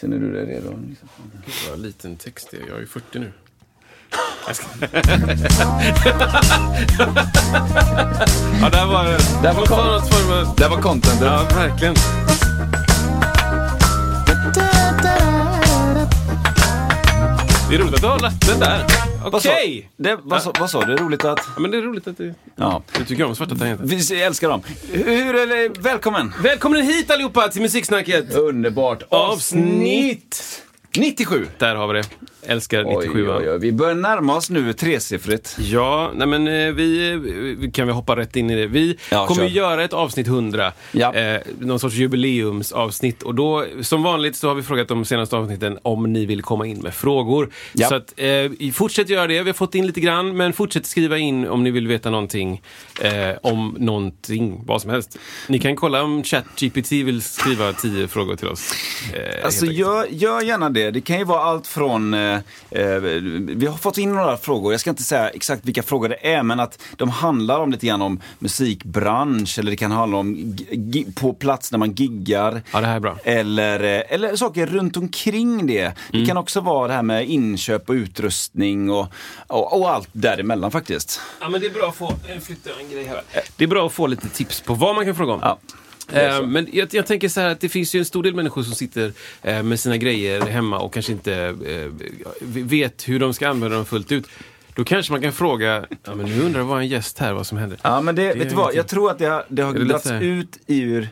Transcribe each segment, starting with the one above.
Sen är du där redo? Liksom. Gud vad liten text det är. Jag är ju 40 nu. Ja, där var det. Där var Något form av- var contentet. Ja, verkligen. Det är roligt att du har lagt den där. Okej! Det, vad, sa- vad sa du? Roligt att... Ja, men det är roligt att du, Ja. du tycker om svarta tangenter. Vi älskar dem. Hur, eller, välkommen! Välkommen hit allihopa till Musiksnacket! Underbart. Avsnitt 97. Där har vi det. Älskar Oj, 97 oj, oj. Vi börjar närma oss nu tresiffrigt. Ja, nej men eh, vi, vi kan vi hoppa rätt in i det. Vi Ja, kommer kör. göra ett avsnitt 100. Ja. Eh, någon sorts jubileumsavsnitt. Och då, som vanligt så har vi frågat de senaste avsnitten om ni vill komma in med frågor. Ja. Så att, eh, fortsätt göra det. Vi har fått in lite grann, men fortsätt skriva in om ni vill veta någonting eh, om någonting, vad som helst. Ni kan kolla om ChatGPT vill skriva tio frågor till oss. Eh, Alltså gör, gör gärna det. Det kan ju vara allt från... Eh, eh, vi har fått in några frågor. Jag ska inte säga exakt vilka frågor det är, men att de handlar om lite grann om musikbransch eller det kan handla om på plats när man giggar. Ja, det här är bra. Eller, eh, eller saker runt omkring det. Det Mm. kan också vara det här med inköp och utrustning och, och, och allt däremellan faktiskt. Ja, men det är bra att få, jag flyttar en grej här. Det är bra att få lite tips på vad man kan fråga om. Ja. Eh, men jag, jag tänker så här att det finns ju en stor del människor som sitter eh, med sina grejer hemma och kanske inte eh, vet hur de ska använda dem fullt ut. Då kanske man kan fråga, ja men nu undrar vad en gäst här, vad som händer. Ja men det, Det vet du vad, jag tror att det har, det har här? ut ur...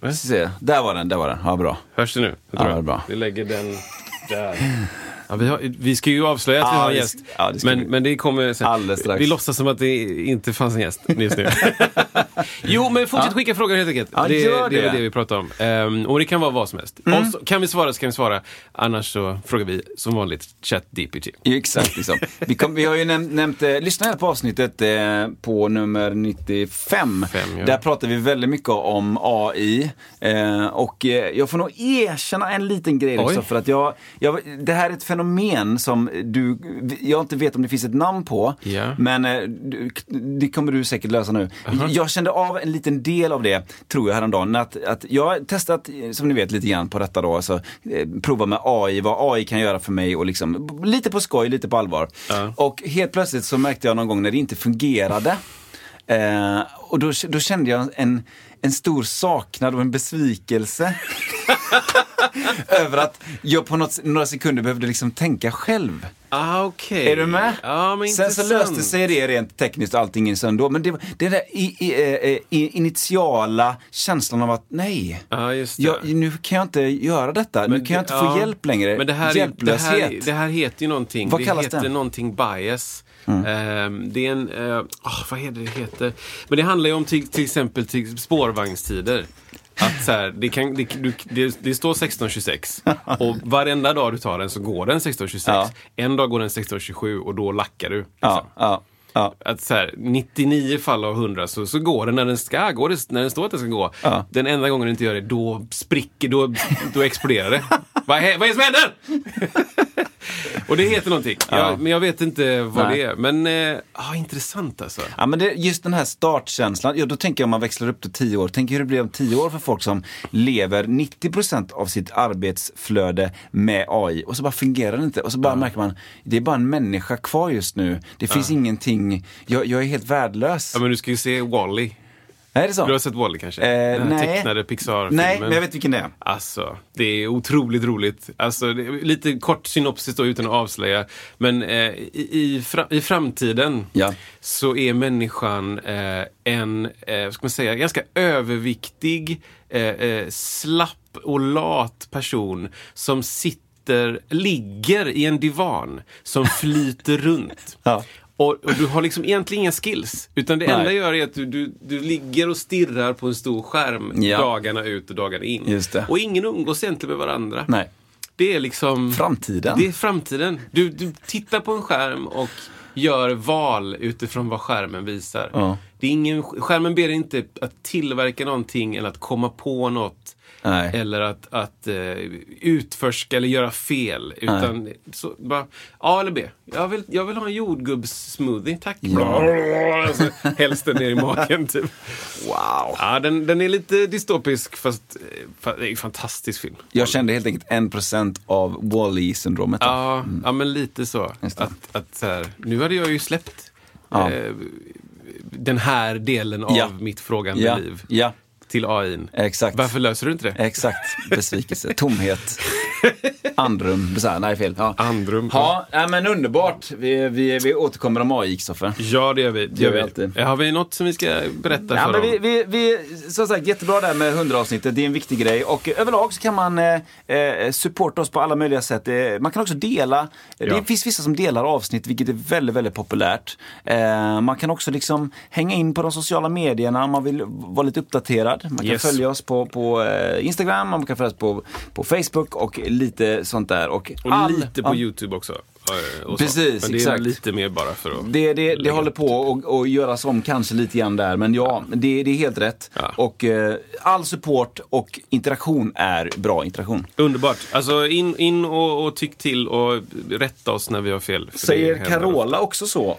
Men? Se, där var den, där var den. Ja, bra. Hörs det nu? Jag Ja, tror är jag. bra. Vi lägger den där. Ja, vi, har, vi ska ju avslöja att vi Ja, har en det gäst. ja, det men, vi. men det kommer sen. Alldeles strax. Vi låtsas som att det inte fanns en gäst just nu. jo, men fortsätt skicka frågor helt enkelt. Ja, det, gör det är det. det vi pratar om. Ehm, och det kan vara vad som helst. Och så, kan vi svara så kan vi svara. Annars så frågar vi som vanligt ChatGPT. Exakt, liksom. vi, kom, vi har ju näm nämnt, eh, lyssna här på avsnittet eh, på nummer 95. Fem, ja. Där pratar vi väldigt mycket om AI. Eh, och eh, jag får nog erkänna en liten grej också. För att jag, jag, det här är ett fenomen som du, jag inte vet om det finns ett namn på. Ja. Men eh, det kommer du säkert lösa nu. Jag kände av en liten del av det, tror jag, häromdagen. Att, att jag har testat, eh, som ni vet, lite grann på detta då. Alltså, eh, prova med AI, vad AI kan göra för mig och liksom, lite på skoj, lite på allvar. Ja. Och helt plötsligt så märkte jag någon gång när det inte fungerade. Eh, och då, då kände jag en, en stor saknad och en besvikelse. över att jag på något, några sekunder behövde liksom tänka själv. Ah, okej. Är du med? Men Sen så löste sig det rent tekniskt och allting in sen då. Men det, det där i, i, eh, i, initiala känslan av att nej, det. jag, nu kan jag inte göra detta. nu kan jag inte ja, få hjälp längre. Men det här, är- det, Hjälplöshet. här, det här heter ju någonting. Vad det kallas heter det? Någonting bias. Ehm, det är en, uh, vad heter det heter? Men det handlar ju om till, till exempel till spårvagnstider. Att så här, det, kan, det, du, det, det står 16.26 och varenda dag du tar den så går den 16.26. Ja. En dag går den 16.27 och då lackar du. liksom. ja, ja, ja. Att så här, 99 fall av 100 så, så går den när den ska, det, när den står att den ska gå. Ja. Den enda gången den inte gör det, då spricker, då, då exploderar det. vad, vad är det som händer? Och det heter någonting. Jag, men jag vet inte vad Nej. det är. Men, eh, ah, intressant alltså. Ja, men det, just den här startkänslan, ja, då tänker jag om man växlar upp till 10 år, tänk hur det blir om 10 år för folk som lever 90% av sitt arbetsflöde med AI och så bara fungerar det inte och så bara märker man, det är bara en människa kvar just nu. Det finns ingenting, jag, jag är helt värdelös. Ja, men du ska ju se Wall-E. Är det så? Du har sett Wall-E kanske? Eh, Den här nej. tecknade Pixar-filmen. Nej, men jag vet vilken det är. Alltså, det är otroligt roligt. Alltså, det är lite kort synopsis då utan att avslöja. Men eh, i, i, fra, i framtiden Ja. så är människan eh, en, eh, vad ska man säga, ganska överviktig, eh, eh, slapp och lat person som sitter, ligger i en divan som flyter runt. Ja. Och, och du har liksom egentligen inga skills. Utan det Nej. enda gör är att du, du, du ligger och stirrar på en stor skärm Ja. dagarna ut och dagarna in. Och ingen umgås egentligen med varandra. Nej. Det är liksom... Framtiden. Det är framtiden. Du, du tittar på en skärm och gör val utifrån vad skärmen visar. Ja. Det är ingen, skärmen ber dig inte att tillverka någonting eller att komma på något. Nej. Eller att, att uh, utforska eller göra fel. Utan så, bara, A eller B. Jag vill, jag vill ha en jordgubbssmoothie, tack. Alltså, helst den ner i magen, typ. Wow. Ja, den, den är lite dystopisk, fast eh, fa- det är en fantastisk film. Jag kände helt enkelt en procent av Wall-E-syndromet. Ja, ja, men lite så. Att, att så här, nu hade jag ju släppt Ja. eh, den här delen av Ja. mitt frågande Ja, liv ja, till AIn. exakt. Varför löser du inte det? Exakt. Besvikelse, tomhet, andrum. Så här, nej, fel. Ja, Andrum. ja nej, men underbart. Vi, vi, vi återkommer om AI, Kristoffer. Ja, det gör vi. Det gör vi alltid. Har vi något som vi ska berätta Ja, för men dem? vi, vi, vi, som sagt, jättebra där med 100 avsnittet. Det är en viktig grej. Och eh, överlag så kan man eh, eh, supporta oss på alla möjliga sätt. Eh, man kan också dela. Eh, Ja. Det finns vissa som delar avsnitt, vilket är väldigt, väldigt populärt. Eh, man kan också liksom hänga in på de sociala medierna om man vill vara lite uppdaterad. Man kan Yes. följa oss på, på eh, Instagram, man kan följa oss på, på Facebook och lite sånt där. Och, Och all- lite på ja. YouTube också. så. Precis, Men det är exakt. lite mer bara för att... Det, det, det håller på att att göras om kanske lite grann där, men ja, det, det är helt rätt. Ja. Och eh, all support och interaktion är bra interaktion. Underbart. Alltså in, in och, och tyck till och rätta oss när vi har fel. Säger Carola också så?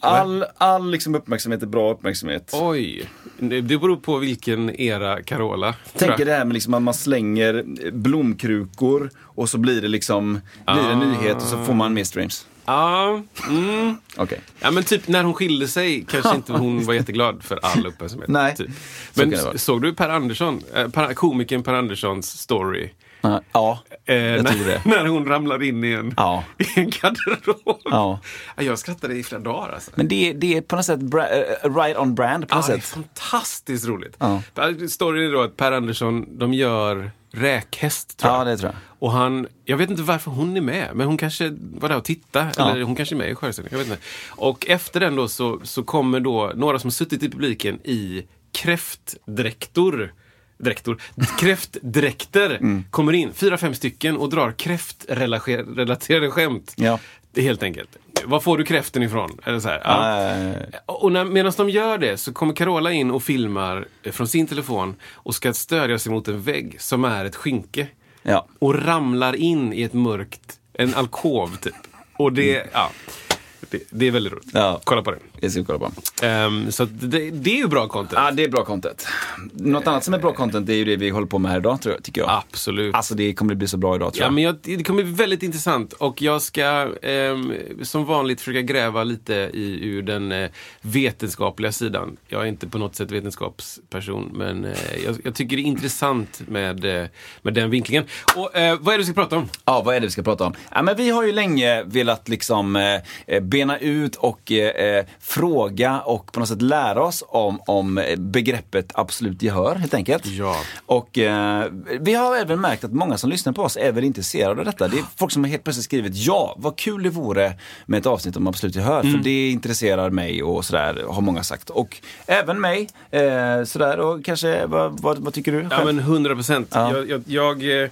All, all liksom uppmärksamhet är bra uppmärksamhet. Oj, det beror på vilken era Carola. Tänker det här med liksom att man slänger blomkrukor och så blir det liksom blir det en Ah. nyhet och så får man mer streams. Ja, mm. Okej. ja, men typ när hon skilde sig kanske inte hon var jätteglad för all uppmärksamhet. Nej, Typ. så Men vara. såg du Per Andersson, eh, per, komikern Per Anderssons story? Ja, Eh, jag när, tror det. när hon ramlar in i en, Ja. i en garderob. Ja. Ja, Jag skrattade i flera dagar alltså. Men det, är- det är på något sätt bra, eh, right on brand på Ja, något det är sätt. fantastiskt roligt. Ja. Storyn är då att Per Andersson, de gör räkhäst tror jag. Ja, det tror jag. Och han, jag vet inte varför hon är med, men hon kanske var där och tittade. Ja. Eller hon kanske är med i föreställningen, jag vet inte. Och efter den då så, så kommer då några som suttit i publiken i kräftdräktor. Dräktor. Kräftdräkter Mm. kommer in, fyra, fem stycken och drar kräftrelaterade skämt. Ja. Helt enkelt. Var får du kräften ifrån? Eller så här. Ja. Och när, medan de gör det så kommer Carola in och filmar från sin telefon och ska stödja sig mot en vägg som är ett skynke. ja. Och ramlar in i ett mörkt, en alkov typ. Och det, ja, det, det är väldigt roligt. Ja. Kolla på det. Det ska vi kolla på. Ehm, så det, det är ju bra content. Ja, det är bra content. Något annat som är bra content det är ju det vi håller på med här idag, tror jag, tycker jag. Absolut. Alltså det kommer bli så bra idag, tror Ja, jag. men jag, det kommer bli väldigt intressant och jag ska ehm, som vanligt försöka gräva lite i, ur den eh, vetenskapliga sidan. Jag är inte på något sätt vetenskapsperson men eh, jag, jag tycker det är intressant med, eh, med den vinklingen. Och vad är det vi ska prata om? Ja, vad är det vi ska prata om? Ja, men vi har ju länge velat liksom bena ut och fråga och på något sätt lära oss om, om begreppet absolut gehör, helt enkelt. Ja. Och eh, vi har även märkt att många som lyssnar på oss är väl intresserade av detta. Det är folk som har helt plötsligt skrivit ja, vad kul det vore med ett avsnitt om absolut gehör. För det intresserar mig och sådär, har många sagt. Och även mig, eh, sådär. Och kanske, vad, vad, vad tycker du? Ja själv? men 100 procent. Ja. Jag, jag, jag, eh,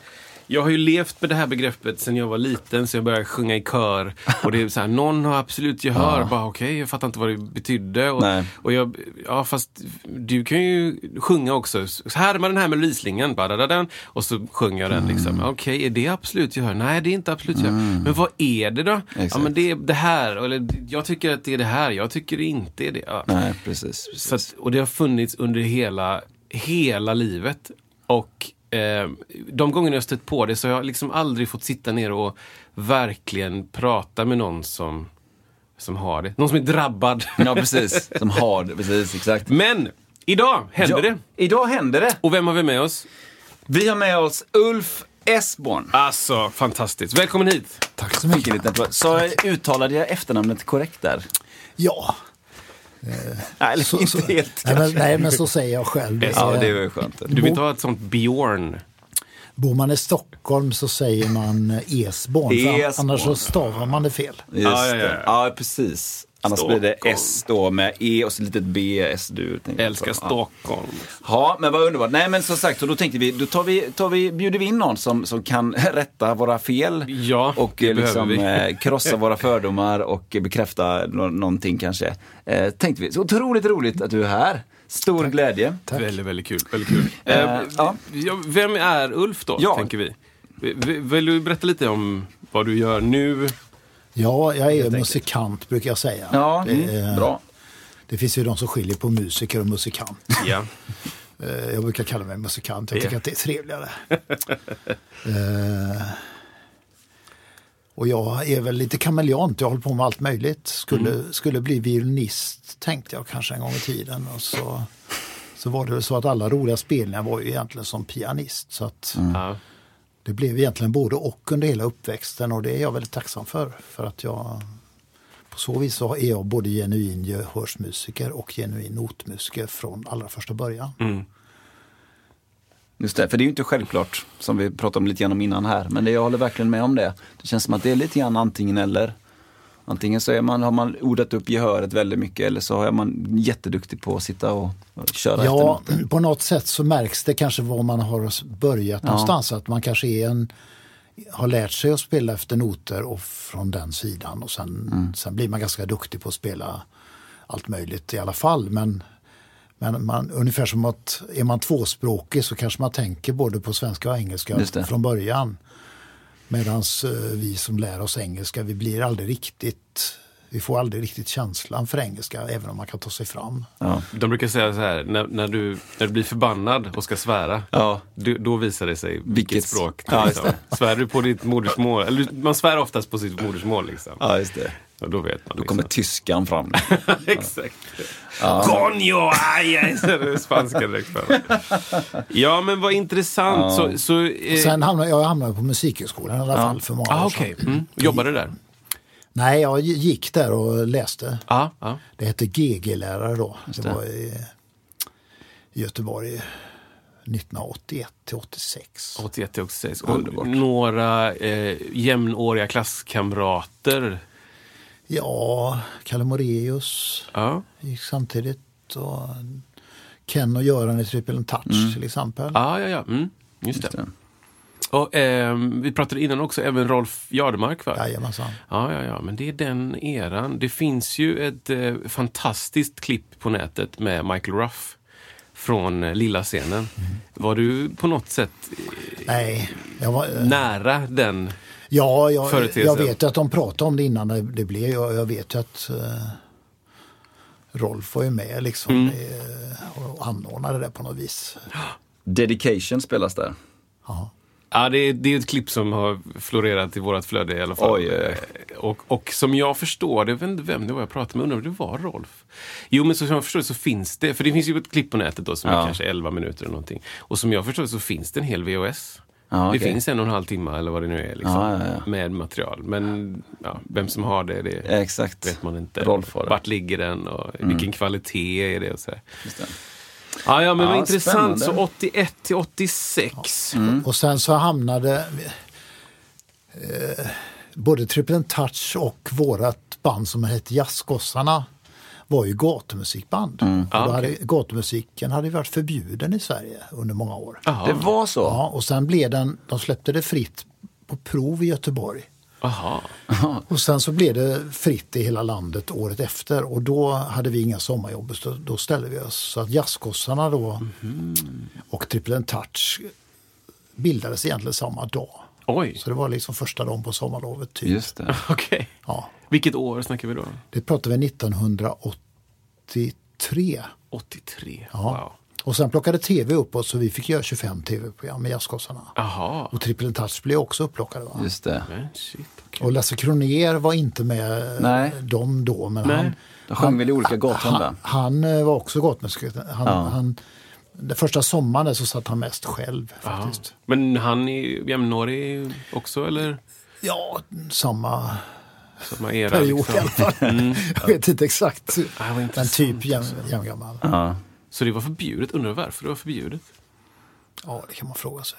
jag har ju levt med det här begreppet sedan jag var liten, så jag började sjunga i kör. Och det är så här, någon har absolut gehör. Bara okej, jag fattar inte vad det betydde. Och, Nej. och jag, ja fast du kan ju sjunga också. Så härma den här badadadan, och så sjunger jag den Mm. liksom. Okej, är det absolut gehör? Nej, det är inte absolut gehör. Men vad är det då? Ja Exakt. men det är det här. Eller jag tycker att det är det här, jag tycker det inte är det. Ja. Nej, precis. precis. Att, och det har funnits under hela, hela livet. Och eh, de gånger jag har stött på det så har jag liksom aldrig fått sitta ner och verkligen prata med någon som, som har det. Någon som är drabbad. Ja, precis. Som har det, precis, exakt. Men idag händer Ja, det. Idag händer det. Och vem har vi med oss? Vi har med oss Ulf Esborn. Alltså, fantastiskt. Välkommen hit. Tack så mycket. Så uttalade jag efternamnet korrekt där? Ja. Nej, eller Så, inte så, helt nej, men, nej, men så säger jag själv. Ja, Eh, det ju skönt. Du vill ta ett sånt Bjorn? Bor man i Stockholm så säger man Esborn, för Esborn. annars så stavar man det fel. Just Ja, ja, ja. det. Ja, precis. Annars blir det Stockholm. S då med E och så litet B, tänkte jag Älskar. Ja. Stockholm. Ja, men vad underbart. Nej, men som sagt, så då tänkte vi, då tar vi, tar vi, bjuder vi in någon som, som kan rätta våra fel. Ja, och eh, liksom eh, krossa våra fördomar och bekräfta nå- någonting kanske. Eh, tänkte vi. Så otroligt roligt att du är här. Stor glädje. Väldigt, väldigt kul. Väldigt kul. Eh, Eh, ja. vem är Ulf då, Ja. tänker vi? Vill du berätta lite om vad du gör nu? Ja, jag är musikant brukar jag säga. Ja, det, mm, bra. det finns ju de som skiljer på musiker och musikant. Ja. Eh, Jag brukar kalla mig musikant, jag Ja. tycker att det är trevligare. Eh, och jag är väl lite kameleont, jag håller på med allt möjligt. Skulle, skulle bli violinist tänkte jag kanske en gång i tiden. Och så, så var det så att alla roliga spelningar var ju egentligen som pianist. Så att Ja det blev egentligen både och under hela uppväxten och det är jag väldigt tacksam för. För att jag på så vis så är jag både genuin gehörsmusiker och genuin notmusiker från allra första början. Mm. Just det, för det är ju inte självklart, som vi pratade om lite grann om innan här. Men det, jag håller verkligen med om det. Det känns som att det är lite grann antingen eller. Antingen så är man, har man ordat upp gehöret väldigt mycket eller så är man jätteduktig på att sitta och, och köra Ja, efter noter. på något sätt så märks det kanske var man har börjat någonstans. Att man kanske är en, har lärt sig att spela efter noter och från den sidan. Och sen, sen blir man ganska duktig på att spela allt möjligt i alla fall. Men, men man, ungefär som att är man tvåspråkig så kanske man tänker både på svenska och engelska från början. Medan vi som lär oss engelska, vi blir aldrig riktigt vi får aldrig riktigt känslan för engelska, även om man kan ta sig fram. Ja. De brukar säga så här, när, när, du, när du blir förbannad och ska svära, Ja. du, då visar det sig vilket, Vilket- språk. Ja, liksom. Svär du på ditt modersmål, eller man svär oftast på sitt modersmål. Liksom. ja, just det. Och då vet man. Då kommer liksom. tyskan fram. Exakt. Coño, är det spanska direkt fram. Ja, men vad intressant. Så, så, eh, Sen hamnade jag hamnade på Musikhögskolan i alla fall för många ah, år sedan. okej. Mm. Jobbade där? Nej, jag gick där och läste. Ja, ja. Det hette GG-lärare då. Det, det. var i, Göteborg 1981 till 86. 81 till 86. Underbart. Och några eh, jämnåriga klasskamrater. Ja, Kalle Moraeus Ja. gick samtidigt. Och Ken och Göran i Triple Touch till exempel. Ja, ja, ja. Mm. Just det. det. Och, ehm, vi pratade innan också även Rolf Jardemark, va? Jajamensan. Ja, ja, ja, men det är den eran. Det finns ju ett eh, fantastiskt klipp på nätet med Michael Ruff från eh, Lilla scenen. Var du på något sätt eh, Nej, jag var, eh, nära den? Ja, jag, jag vet att de pratade om det innan det, det blev. Jag, jag vet ju att eh, Rolf var ju med liksom Mm. eh, och anordnade det på något vis. Dedication spelas där. Ja. Ja, det är, det är ett klipp som har florerat i vårt flöde i alla fall. Oj. Eh, Och, och som jag förstår det, jag vet inte vem det var jag pratade med, undrar om det var Rolf? Jo, men så som jag förstår det så finns det, för det finns ju ett klipp på nätet då som är Ja. kanske 11 minuter eller någonting. Och som jag förstår det så finns det en hel VHS. Ja, okej. Det finns en och en halv timme eller vad det nu är liksom, Ja, ja, ja. med material. Men ja, vem som har det, det Exakt. vet man inte. Rolf har det. Vart ligger den och vilken kvalitet är det? Och så här. Just det. Ja, ja, men Ja, vad intressant. spännande. Så 81 till 86. Och sen så hamnade eh, både Triple Touch och vårat band som hette Jazzgossarna var ju gatumusikband. Och Ah, då hade, gatumusiken hade ju varit förbjuden i Sverige under många år. Jaha. Det var så? Ja, och sen blev den, de släppte det fritt på prov i Göteborg. Aha. Och sen så blev det fritt i hela landet året efter och då hade vi inga sommarjobb så då ställde vi oss. Så att Jazzgossarna då och Triple Touch bildades egentligen samma dag. Oj, Så det var liksom första dagen på sommarlovet. Typ. Just det. okej. Ja, Vilket år snackar vi då? det pratade vi 1983. 83? Ja. Wow. Och sen plockade tv upp oss så vi fick göra 25 tv-program med Jazzgossarna. Och Triple Touch blev också upplockade. Va? Just det. Men shit, okej. Och Lasse Kronér var inte med Nej. dem då. Men Nej. han, De sjöng väl i olika gator han, va? han eh, var också gatmusiker. Han, Ja. han, den första sommaren där så satt han mest själv faktiskt. Men han är jämnårig också, eller? Ja, samma Samma era? period liksom. i alla fall. Jag vet inte exakt. Ah, Men typ jäm, också. jämngammal. Ja. Så det var förbjudet? Undrar varför det var förbjudet? Ja, det kan man fråga sig.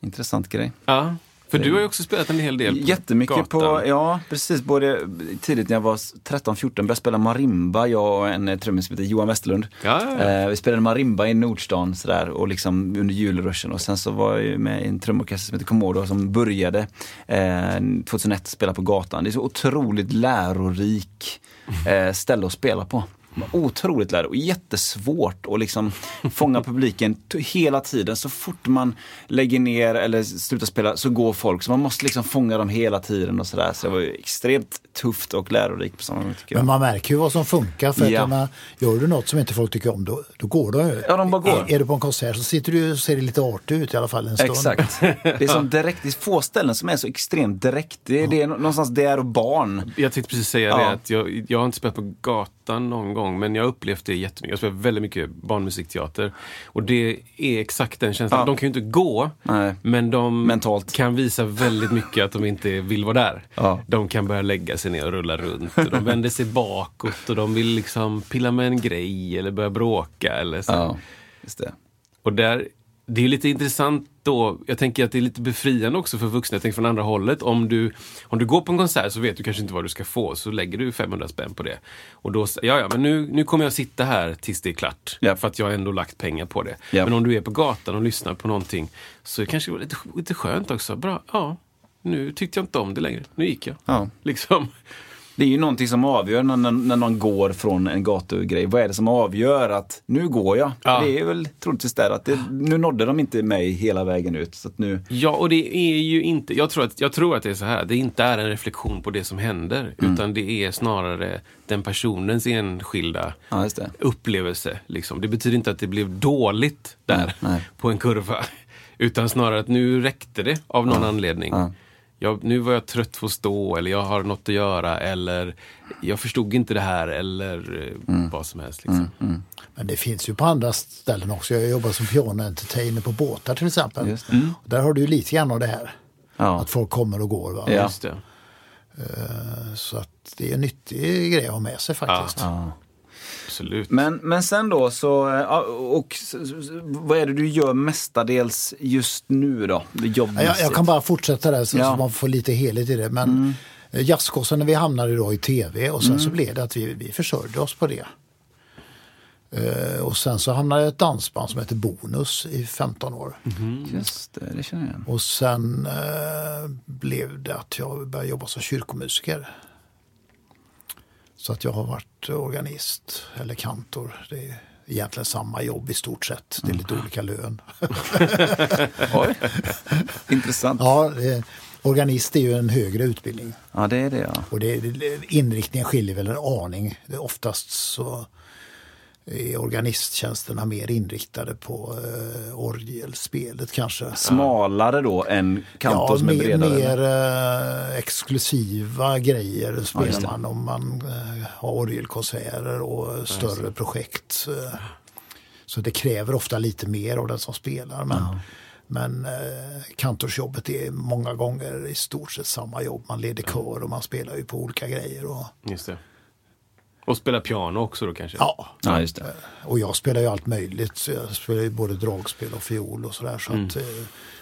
Intressant grej. Ja. För du har ju också spelat en hel del på Jättemycket gatan. på, ja precis, både tidigt när jag var 13-14 började spela marimba, jag och en eh, trummis som heter Johan Westerlund. Ja, ja. Eh, vi spelade marimba i Nordstan sådär och liksom under julruschen och sen så var jag med i en trumorkester som heter Komodo som började eh, 2001 spela på gatan. Det är så otroligt lärorik eh, ställe att spela på. Otroligt lärd och jättesvårt att liksom fånga publiken hela tiden. Så fort man lägger ner eller slutar spela så går folk. Så man måste liksom fånga dem hela tiden och sådär. Så det var ju extremt tufft och lärorikt på samma gång tycker jag. Men man märker ju vad som funkar. För Ja. att man, gör du något som inte folk tycker om, då, då går de. Ja, de bara går. Är, är du på en konsert så sitter du och ser lite artig ut i alla fall en stund. Exakt. Det är som direkt, det är få ställen som är så extremt direkt. Det är, det är någonstans där och barn. Jag tänkte precis säga Ja. det, att jag, jag har inte spelat på gatan någon gång, men jag har upplevt det jättemycket. Jag spelar väldigt mycket barnmusikteater. Och det är exakt den känslan. Ja. De kan ju inte gå, Nej. men de Mentalt. kan visa väldigt mycket att de inte vill vara där. Ja. De kan börja lägga sig ner och rulla runt. Och de vänder sig bakåt och de vill liksom pilla med en grej eller börja bråka. Eller så. Ja, just det. Och där, det är lite intressant då, jag tänker att det är lite befriande också för vuxna, jag tänker från andra hållet. Om du, om du går på en konsert så vet du kanske inte vad du ska få, så lägger du 500 spänn på det. Och då, ja ja, men nu, nu kommer jag sitta här tills det är klart. Ja. För att jag har ändå lagt pengar på det. Ja. Men om du är på gatan och lyssnar på någonting, så är det kanske lite, lite skönt också. Bra, ja, nu tyckte jag inte om det längre, nu gick jag. Ja. Liksom. Det är ju någonting som avgör när, när, när någon går från en gatugrej. Vad är det som avgör att nu går jag? Ja. Det är väl troligtvis där att det, nu nådde de inte mig hela vägen ut. Så nu, Ja, och det är ju inte, jag tror, att, jag tror att det är så här, det inte är en reflektion på det som händer, Mm. utan det är snarare den personens enskilda ja, upplevelse. Liksom. Det betyder inte att det blev dåligt där Nej, nej. på en kurva. Utan snarare att nu räckte det av någon anledning. Ja. Jag, nu var jag trött på att stå eller jag har något att göra eller jag förstod inte det här eller eh, Mm. vad som helst. Liksom. Men det finns ju på andra ställen också. Jag jobbar som piano-entertainer på båtar till exempel. Just det. Och Där har du ju lite grann av det här. Ja. Att folk kommer och går. Va? Ja. Just det. Eh, Så att det är en nyttig grej att ha med sig faktiskt. Ja. Absolut. Men, men sen då så, eh, och vad är det du gör mestadels just nu då? Jag, jag kan bara fortsätta där så, Ja. så man får lite helhet i det. Men mm. jazzgossen vi hamnade då i tv och sen så blev det att vi, vi försörjde oss på det. Eh, och sen så hamnade jag i ett dansband som heter Bonus i 15 år. Just det, det känner jag igen. Och sen eh, blev det att jag började jobba som kyrkomusiker. Så att jag har varit organist eller kantor. Det är egentligen samma jobb i stort sett. Det är lite olika lön. Oj, intressant. Ja. Ja, organist är ju en högre utbildning. det är det ja. Och det, inriktningen skiljer väl en aning. Det, oftast så är organisttjänsterna mer inriktade på eh, orgelspelet kanske. Smalare då än kantor som är mer, bredare? mer eh, exklusiva grejer spelar det. man om man eh, har orgelkonserter och större projekt. eh. Så det kräver ofta lite mer av den som spelar. Men, men eh, kantorsjobbet är många gånger i stort sett samma jobb. Man leder kör och man spelar ju på olika grejer. Och, Just det. Och spela piano också då kanske? ja, Ja, just det. och jag spelar ju allt möjligt. Så jag spelar ju både dragspel och fiol och sådär. Så Mm. att, eh,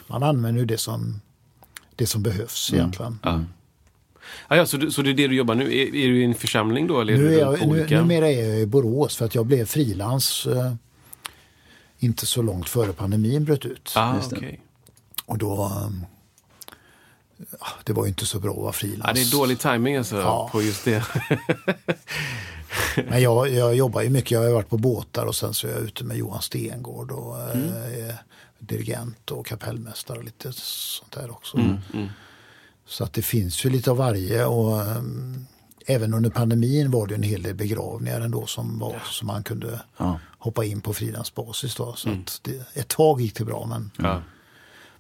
man använder ju det som, det som behövs Mm. egentligen. Ja. Ah, ja, så, du, så det är det du jobbar nu? Är, är du i en församling då? Eller är Nu du är jag, nu, numera är jag i Borås för att jag blev frilans eh, inte så långt före pandemin bröt ut. Ah, okej. Och då, eh, ja, det var ju inte så bra att vara frilans. Ja, det är dålig timing alltså Ja. på just det. Men jag, jag jobbar ju mycket, jag har varit på båtar och sen så är jag ute med Johan Stengård och Mm. eh, dirigent och kapellmästare och lite sånt där också. Mm, Så att det finns ju lite av varje och ehm, även under pandemin var det en hel del begravningar ändå som var som man kunde Ja. hoppa in på frilansbasis då. Så att det, ett tag gick det bra men, Mm. Ja.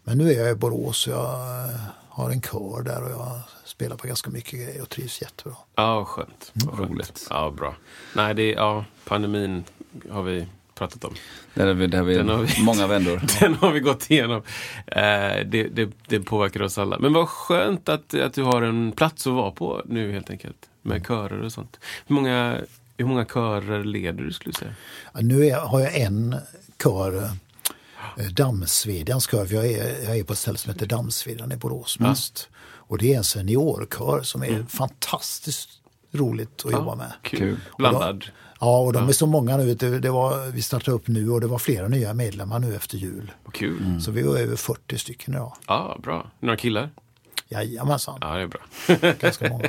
men nu är jag i Borås och jag eh, har en kör där och jag spelar på ganska mycket grejer och trivs jättebra. Ja, skönt. Skönt. roligt. Ja, bra. Nej, det är, ja, pandemin har vi pratat om. Där har vi, där har vi, Den har vi- många vändor. Den har vi gått igenom. Eh, det, det, det påverkar oss alla. Men vad skönt att, att du har en plats att vara på nu helt enkelt. Med körer och sånt. Hur många, hur många körer leder du skulle du säga? Ja, Nu är, har jag en kör eh, Dammsvedjans kör. Jag är, jag är på ett ställe som heter Dammsvedjan i Borås mest. Och det är en seniorkör som är fantastiskt roligt att jobba med. Kul. Blandad. Ja, och de är så många nu. Det, det var, vi startar upp nu och det var flera nya medlemmar nu efter jul. Kul. Så vi var över 40 stycken idag. Ja, bra. Några killar? Jajamensan, Ja, det är bra. ganska många.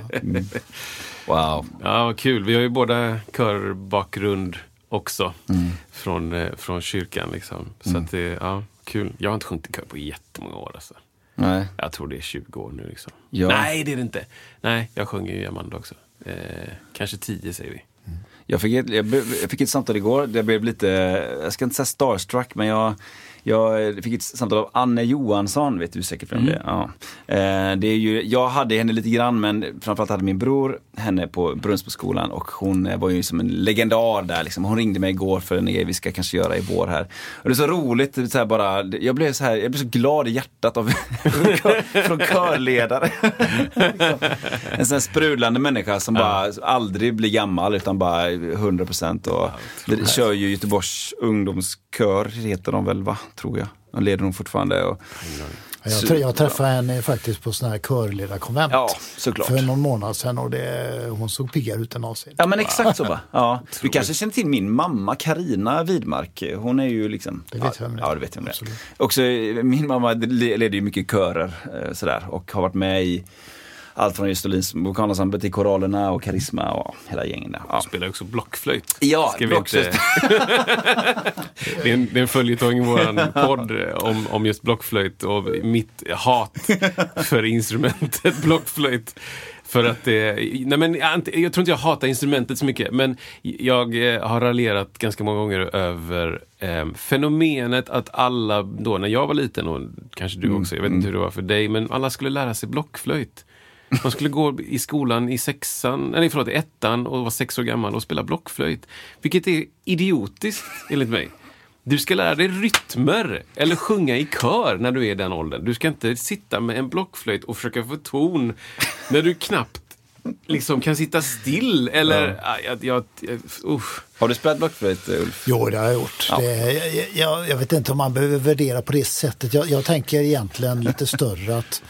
Wow. Ja, vad kul. Vi har ju båda körbakgrund också. Från, eh, från kyrkan liksom. Så att det, ja, kul. Jag har inte sjungit i kör på jättemånga år alltså. Nej. Jag tror det är 20 år nu liksom. Ja. Nej, det är det inte. Nej, jag sjunger ju i Amanda också. Eh, kanske 10 säger vi. Jag fick, ett, jag, jag fick ett samtal igår, jag blev lite, jag ska inte säga starstruck, men jag, jag fick ett samtal av Anne Johansson, vet du säkert vem det är? Ja. Eh, det är ju, jag hade henne lite grann, men framförallt hade min bror henne på Brunnsboskolan och hon eh, var ju som en legendar där. Liksom. Hon ringde mig igår för en grej vi ska kanske göra i vår här. Och det är så roligt, så bara, jag, blev så här, jag blev så glad i hjärtat av, från körledare. En sån här sprudlande människa som bara aldrig blir gammal utan bara 100 procent. Och det kör ju Göteborgs ungdomskör, heter de väl va? Tror jag. De leder de fortfarande. Och, Jag, trä- jag träffade henne faktiskt på sån här körledarkonvent. Ja, såklart. För någon månad sedan och det, hon såg piggare ut än någonsin. Ja men exakt så va. Ja. Du kanske känner till min mamma Karina Widmark. Hon är ju liksom... Det vet jag vem det. Ja, det vet jag vem det. Också, eh, min mamma le- leder ju mycket körer eh, sådär och har varit med i allt från just Olins vokalensemble till Koralerna och Karisma och hela gängen där. Ja. Spelar också blockflöjt. Ja, blockflöjt. inte... det, är en, det är en följetong i vår podd om, om just blockflöjt och mitt hat för instrumentet blockflöjt. För att det, nej men jag, tror inte jag hatar instrumentet så mycket, men jag eh, har raljerat ganska många gånger över eh, fenomenet att alla då, när jag var liten, och kanske du också, jag vet inte hur det var för dig, men alla skulle lära sig blockflöjt. Man skulle gå i skolan i sexan, nej förlåt, i ettan och vara sex år gammal och spela blockflöjt. Vilket är idiotiskt, enligt mig. Du ska lära dig rytmer eller sjunga i kör när du är i den åldern. Du ska inte sitta med en blockflöjt och försöka få ton när du knappt liksom kan sitta still. Eller, ja. jag, jag, jag. Har du spelat blockflöjt Ulf? Jo, det har jag gjort. Det, jag, jag, jag vet inte om man behöver värdera på det sättet. Jag, jag tänker egentligen lite större att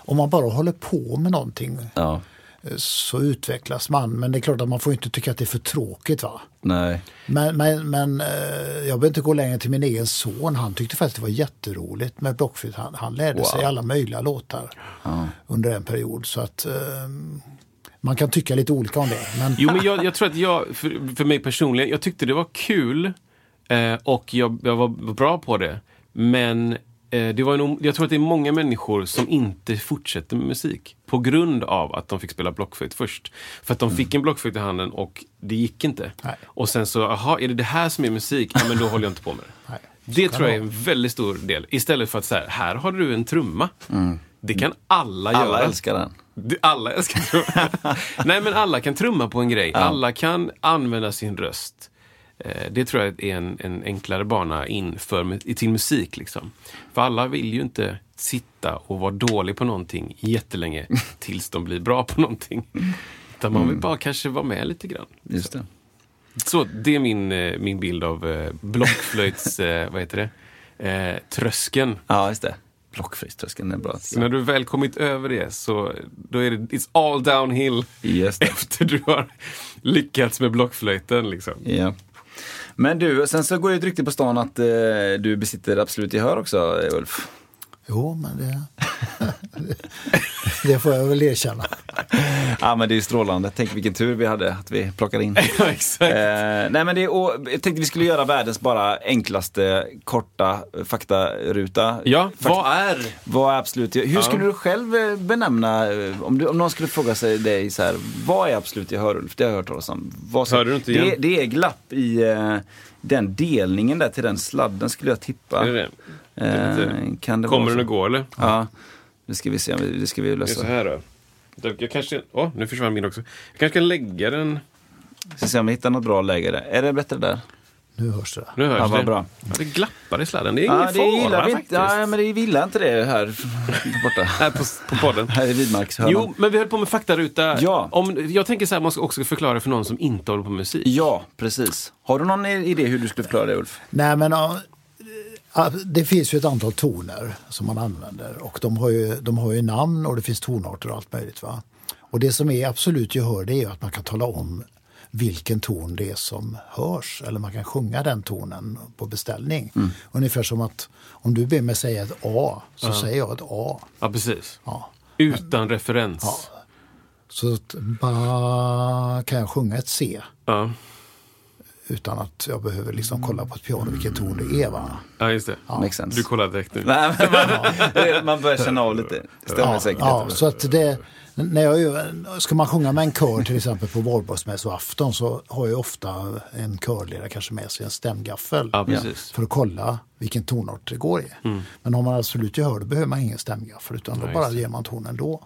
om man bara håller på med någonting Ja. eh, så utvecklas man. Men det är klart att man får inte tycka att det är för tråkigt. va? Nej. Men, men, men eh, jag behöver inte gå längre till min egen son. Han tyckte faktiskt det var jätteroligt med blockflöjt. Han, han lärde sig alla möjliga låtar under en period. Så att eh, man kan tycka lite olika om det. Men Jo, men jag, jag tror att jag, för, för mig personligen, jag tyckte det var kul eh, och jag, jag var bra på det. Men det var nog, jag tror att det är många människor som inte fortsätter med musik på grund av att de fick spela blockflöjt först. För att de fick en blockflöjt i handen och det gick inte. Nej. Och sen så, jaha, är det det här som är musik? Ja, men då håller jag inte på med det. Nej, Det tror jag är en väldigt stor del. Istället för att säga, här har du en trumma. Det kan alla, Alla göra. älskar den. Alla älskar trumma. Nej, men alla kan trumma på en grej. Alla kan använda sin röst. Eh, Det tror jag är en, en enklare bana in för, till musik. Liksom. För alla vill ju inte sitta och vara dålig på någonting jättelänge tills de blir bra på någonting. Utan man vill bara kanske vara med lite grann. Just det. Så det är min, eh, min bild av eh, blockflöjts, vad heter det, eh, tröskeln. Ja, just det. Blockflöjtströskeln är bra. Så när du väl kommit över det så då är det it's all downhill efter du har lyckats med blockflöjten. Liksom. Ja. Men du, sen så går ju ett rykte på stan att eh, du besitter absolut gehör också, Ulf. Jo, men det, det får jag väl erkänna. Ja, men det är strålande. Tänk vilken tur vi hade att vi plockade in. ja, exakt. Eh, nej men det, är- och jag tänkte vi skulle göra världens bara enklaste korta faktaruta. Ja, Fakt- vad är... Vad är absolut Hur skulle du själv eh, benämna, eh, om, du, om någon skulle fråga sig dig så här, vad är absolut gehör Ulf? Det har jag hört talas om. Vad ska- Hörde du inte det, igen? det är glapp i eh, den delningen där till den sladden skulle jag tippa. Är det det? Eh, kan det Kommer den att gå eller? Ja, det ska vi se. Det ska vi Det är lösa. så här då. Jag kanske... Åh, nu försvann min också. Jag kanske kan lägga den... Ska se om vi hittar något bra läge där. Är det bättre där? Nu hörs det. Nu hörs Ja, vad det. bra. Ja, det glappar i sladden. Det är ingen Ja, det gillar fara vi faktiskt. Ja, men det gillar inte det här borta. Här på, på podden. Här i Vidmarkshörnan. Jo, men vi höll på med faktaruta. Ja. Om, jag tänker så här, man ska också förklara för någon som inte håller på med musik. Ja, precis. Har du någon idé hur du skulle förklara det Ulf? Nej, men Ja, Det finns ju ett antal toner som man använder och de har ju, de har ju namn och det finns tonarter och allt möjligt. Va? Och det som är absolut gehör det är att man kan tala om vilken ton det är som hörs eller man kan sjunga den tonen på beställning. Ungefär som att om du ber mig säga ett A så säger jag ett A. Ja, precis. Ja. Utan referens. Så att bara kan jag sjunga ett C Ja, utan att jag behöver liksom kolla på ett piano vilken ton det är. Va? ja just det. Makes sense. Du kollar direkt nu. Nej, men man, man börjar känna av lite. Det stämmer Ja, säkert. ja, så att det, när jag, ska man sjunga med en kör till exempel på valborgsmässoafton så har jag ofta en körledare kanske med sig en stämgaffel. Ja. För att kolla vilken tonart det går i. Men har man absolut gehör då behöver man ingen stämgaffel utan då bara det. ger man tonen då.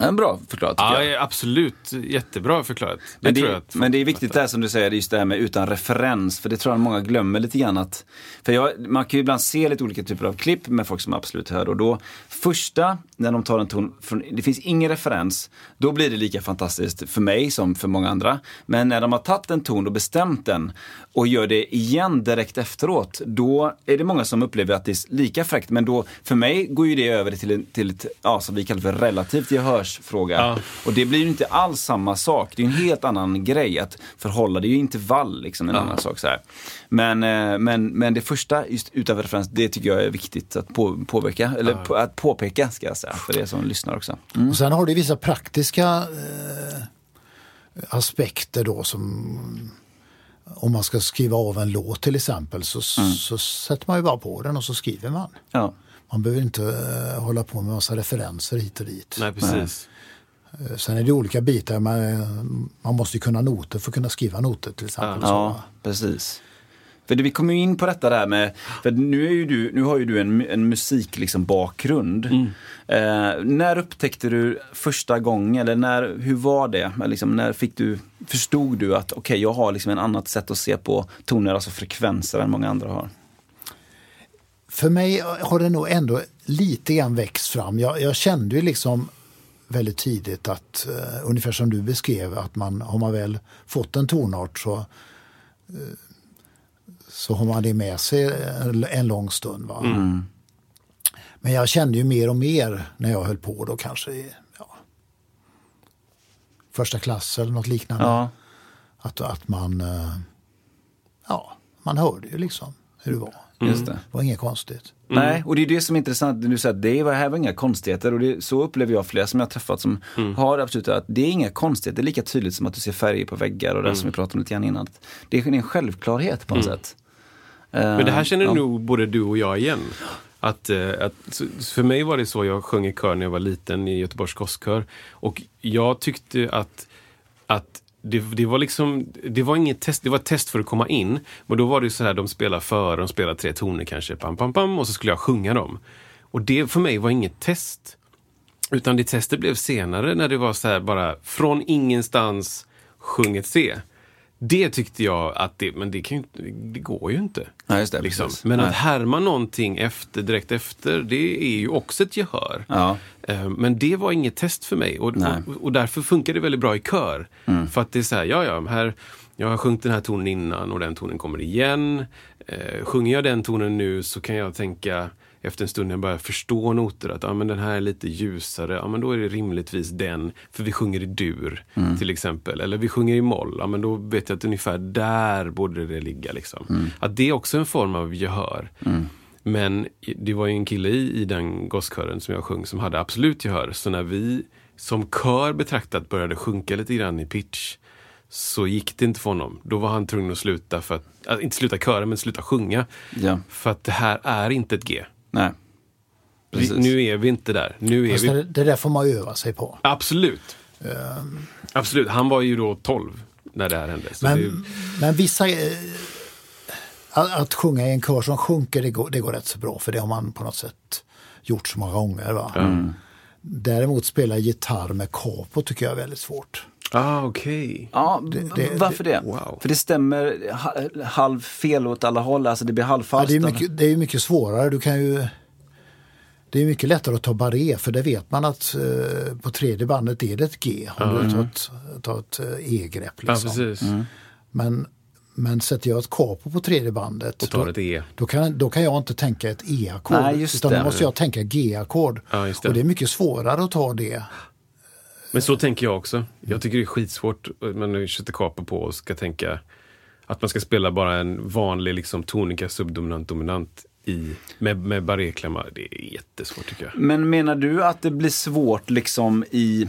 Ja, En bra förklarat tycker Ja, jag. ja, absolut. Jättebra förklarat. Det Men det, tror jag att men det är viktigt fattar. där som du säger, just det här med utan referens. För det tror jag många glömmer lite grann att, för jag, man kan ju ibland se lite olika typer av klipp med folk som absolut hör och då första, när de tar en ton, från, det finns ingen referens, då blir det lika fantastiskt för mig som för många andra. Men när de har tagit en ton och bestämt den och gör det igen direkt efteråt, då är det många som upplever att det är lika fräckt. Men då, för mig går ju det över till, till ett, ja, som vi kallar för relativt gehörsfråga. Ja. Och det blir ju inte alls samma sak. Det är en helt annan grej att förhålla. Det är ju intervall, liksom en annan sak. Så här. Men, eh, men, men det första, just utöver referens, det tycker jag är viktigt att på, påverka, eller på, att påpeka ska jag säga, för er som lyssnar också. Mm. Och sen har det vissa praktiska eh, aspekter då som om man ska skriva av en låt till exempel så, så sätter man ju bara på den och så skriver man. Ja. Man behöver inte eh, hålla på med massa referenser hit och dit. Nej, precis. Eh, Sen är det olika bitar. Man, eh, man måste ju kunna noter för att kunna skriva noter till exempel. Så, Ja, va? precis. För det, vi kommer ju in på detta där med, för nu, är ju du, nu har ju du en, en musik liksom bakgrund. Eh, när upptäckte du första gången, eller när, hur var det? Men Liksom, när fick du, förstod du att okej, jag har liksom en annat sätt att se på toner, alltså frekvenser än många andra har? För mig har det nog ändå lite grann växt fram. Jag, jag kände ju liksom väldigt tidigt att, eh, ungefär som du beskrev, att man har man väl fått en tonart så, eh, så har man det med sig en, en lång stund. Va? Men jag kände ju mer och mer när jag höll på då kanske i ja, första klass eller något liknande. Ja, Att, att man, eh, ja, man hörde ju liksom hur det var. Just det. Det var inget konstigt. Nej, och det är det som är intressant. Du säger att det var, här var inga konstigheter och det, så upplever jag flera som jag har träffat som har absolut att det är inga konstigheter. Det är lika tydligt som att du ser färger på väggar och det som vi pratade om lite grann innan. Det är en självklarhet på något sätt. Men det här känner ja. nog både du och jag igen. Att, eh, att, för mig var det så, jag sjöng i kör när jag var liten i Göteborgs Gosskör. Och jag tyckte att, att det, det var liksom, det var inget test, det var ett test för att komma in. Men då var det så här, de spelar före, de spelar tre toner kanske, pam, pam, pam, och så skulle jag sjunga dem. Och det för mig var inget test. Utan det testet blev senare när det var så här bara från ingenstans, sjung ett C. Det tyckte jag att det, men det, kan ju, det går ju inte. Ja, det, liksom. Men att härma någonting efter, direkt efter, det är ju också ett gehör. Ja. Eh, Men det var inget test för mig och. Mm. och, och därför funkar det väldigt bra i kör. För att det är så här, ja ja, här, jag har sjungit den här tonen innan och den tonen kommer igen. Eh, sjunger jag den tonen nu så kan jag tänka efter en stund när jag börjar förstå noter att ah, men den här är lite ljusare, ja, men då är det rimligtvis den, för vi sjunger i dur Mm. till exempel. Eller vi sjunger i moll, ja, men då vet jag att ungefär där borde det ligga. Liksom. Mm. Att det är också en form av gehör. Men det var ju en kille i, i den gosskören som jag sjöng som hade absolut gehör. Så när vi som kör betraktat började sjunka lite grann i pitch så gick det inte för honom. Då var han tvungen att sluta, för att, äh, inte sluta köra, men sluta sjunga. Ja. För att det här är inte ett G. Nej. Vi, nu är vi inte där. Nu är Fast vi... det, det där får man öva sig på. Absolut. Absolut. Han var ju då 12 när det här hände. Så det, Men, men vissa... eh, Att, att sjunga i en kör som sjunker, det går, det går rätt så bra. För det har man på något sätt gjort så många gånger. Va? Däremot spela gitarr med capo tycker jag är väldigt svårt. Ah, okej. Ja, det- varför det? wow. För det stämmer ha- halv fel åt alla håll, alltså det blir Ja, halvfalskt. det, är mycket, det är mycket svårare. Du kan ju... Det är mycket lättare att ta barré för det vet man att eh, på tredje bandet är det ett G. Om du tar ett, tar ett eh, E-grepp. Ja, Liksom. precis. Mm. Men, Men sätter jag ett capo på tredje bandet Och tar då, ett E. då, kan, då kan jag inte tänka ett E-ackord. Utan det. då måste jag tänka G-ackord. Ja, det. och det är mycket svårare att ta det. Men så tänker jag också. Jag tycker det är skitsvårt när man sätter capo på och ska tänka att man ska spela bara en vanlig liksom, tonika subdominant dominant i, med, med barréklämma. Det är jättesvårt tycker jag. Men menar du att det blir svårt liksom i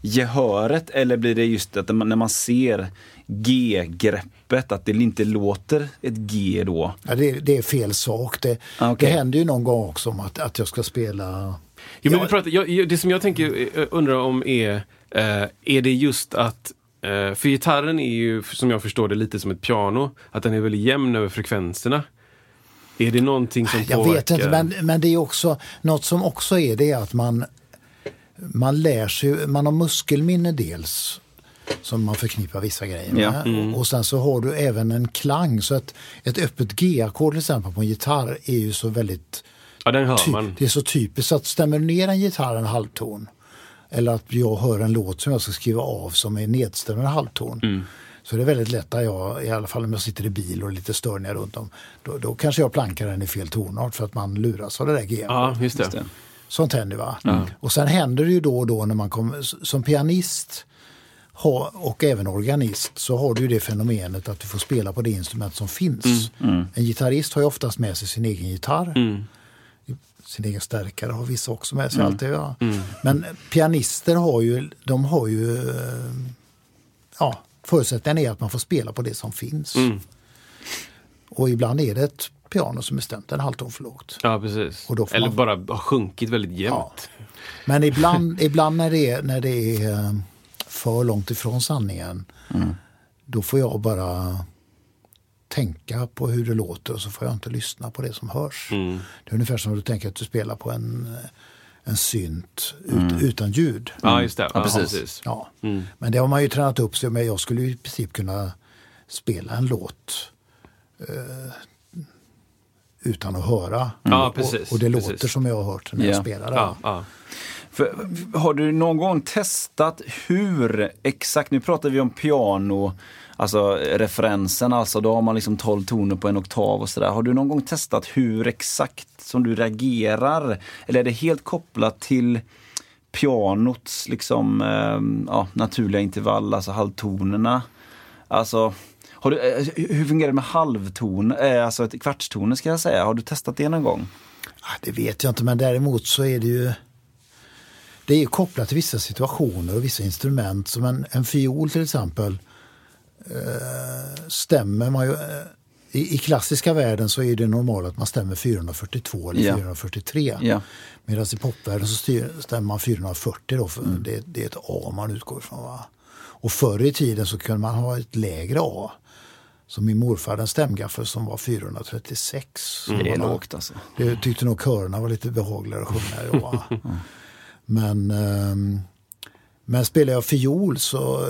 gehöret eller blir det just att när man ser G-greppet, att det inte låter ett G då? Ja, det, det är fel sak. Det, Ah, okej. det händer ju någon gång också om att, att jag ska spela... Jo, men Ja. vi pratar, jag, jag- det som jag tänker, eh, undrar om är, eh, är det just att eh, för gitarren är ju, som jag förstår det, lite som ett piano. Att den är väldigt jämn över frekvenserna. Är det någonting som Jag påverkar? vet inte, men, men det är också något som också är det att man, man lär sig, man har muskelminne dels som man förknippar vissa grejer med. Ja. Mm. Och, och sen så har du även en klang. Så att ett öppet G-ackord till exempel på en gitarr är ju så väldigt Ja, den hör man. Det är så typiskt att stämmer ner en gitarr en halvton eller att jag hör en låt som jag ska skriva av som är nedstämd en halvton. Mm. Så det är väldigt lätt att jag, i alla fall om jag sitter i bil och lite störningar runt om, då, då kanske jag plankar den i fel tonart för att man luras av det där G. Ja, just det. Just det. Sånt händer va. Och sen händer det ju då och då när man kommer, som pianist ha, och även organist så har du ju det fenomenet att du får spela på det instrument som finns. En gitarrist har ju oftast med sig sin egen gitarr. Mm. Sin egen stärkare har vissa också med sig. Allt det, ja. Men pianister har ju, de har ju, ja, förutsättningen är att man får spela på det som finns. Mm. Och ibland är det ett piano som är stämt en halvton för lågt. Ja, precis. Eller man- bara har sjunkit väldigt jämnt. Men ibland, ibland när, det är, när det är eh, för långt ifrån sanningen, då får jag bara tänka på hur det låter och så får jag inte lyssna på det som hörs. Mm. Det är ungefär som att du tänker att du spelar på en, en synt ut, utan ljud. Ja, just det. Ja, Ja, precis. Ja. Mm. Men det har man ju tränat upp sig med. Jag skulle i princip kunna spela en låt eh, utan att höra. Ja, och, precis, och det precis. låter som jag har hört när jag Ja. spelar. Ja, ja. För, har du någon gång testat hur exakt, nu pratar vi om piano, alltså referensen, alltså då har man liksom 12 toner på en oktav och sådär. Har du någon gång testat hur exakt som du reagerar? Eller är det helt kopplat till pianots liksom, eh, ja, naturliga intervall, alltså halvtonerna? Alltså, har du, eh, hur fungerar det med halvtoner, eh, alltså ett kvartstoner ska jag säga? Har du testat det någon gång? Ah, det vet jag inte, men däremot så är det ju det är kopplat till vissa situationer och vissa instrument. Som en, en fiol till exempel eh, stämmer man ju. Eh, i, I klassiska världen så är det normalt att man stämmer 442 eller Ja. 443. Ja. Medan i popvärlden så styr, stämmer man 440 då, för det, det är ett A man utgår ifrån. Va? Och förr i tiden så kunde man ha ett lägre A. Som min morfar hade en stämgaffel som var 436. Så Det är lågt alltså. det tyckte nog körerna var lite behagligare att sjunga. Men, ehm, men spelar jag fiol så,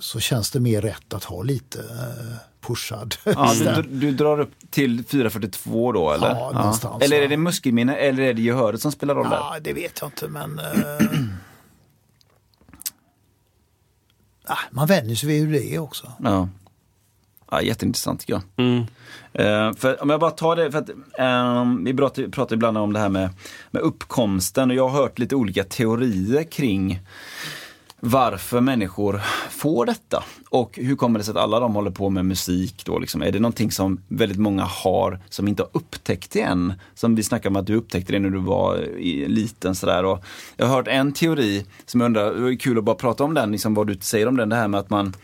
så känns det mer rätt att ha lite eh, pushad. Ja, du, du drar upp till 442 då eller? Ja, någonstans, Eller är ja. det muskelminne eller är det gehöret som spelar roll där? Ja, det vet jag inte men ah, man vänjer sig vid hur det är också. Ja. ja jätteintressant tycker jag. Mm. Eh, för om jag bara tar det, för att ehm, vi pratar, pratar ibland om det här med, med uppkomsten och jag har hört lite olika teorier kring varför människor får detta. Och hur kommer det sig att alla de håller på med musik då? Liksom? Är det någonting som väldigt många har som inte har upptäckt det än? Som vi snackade om att du upptäckte det när du var eh, liten sådär. Och jag har hört en teori som jag undrar, det var kul att bara prata om den, liksom vad du säger om den, det här med att man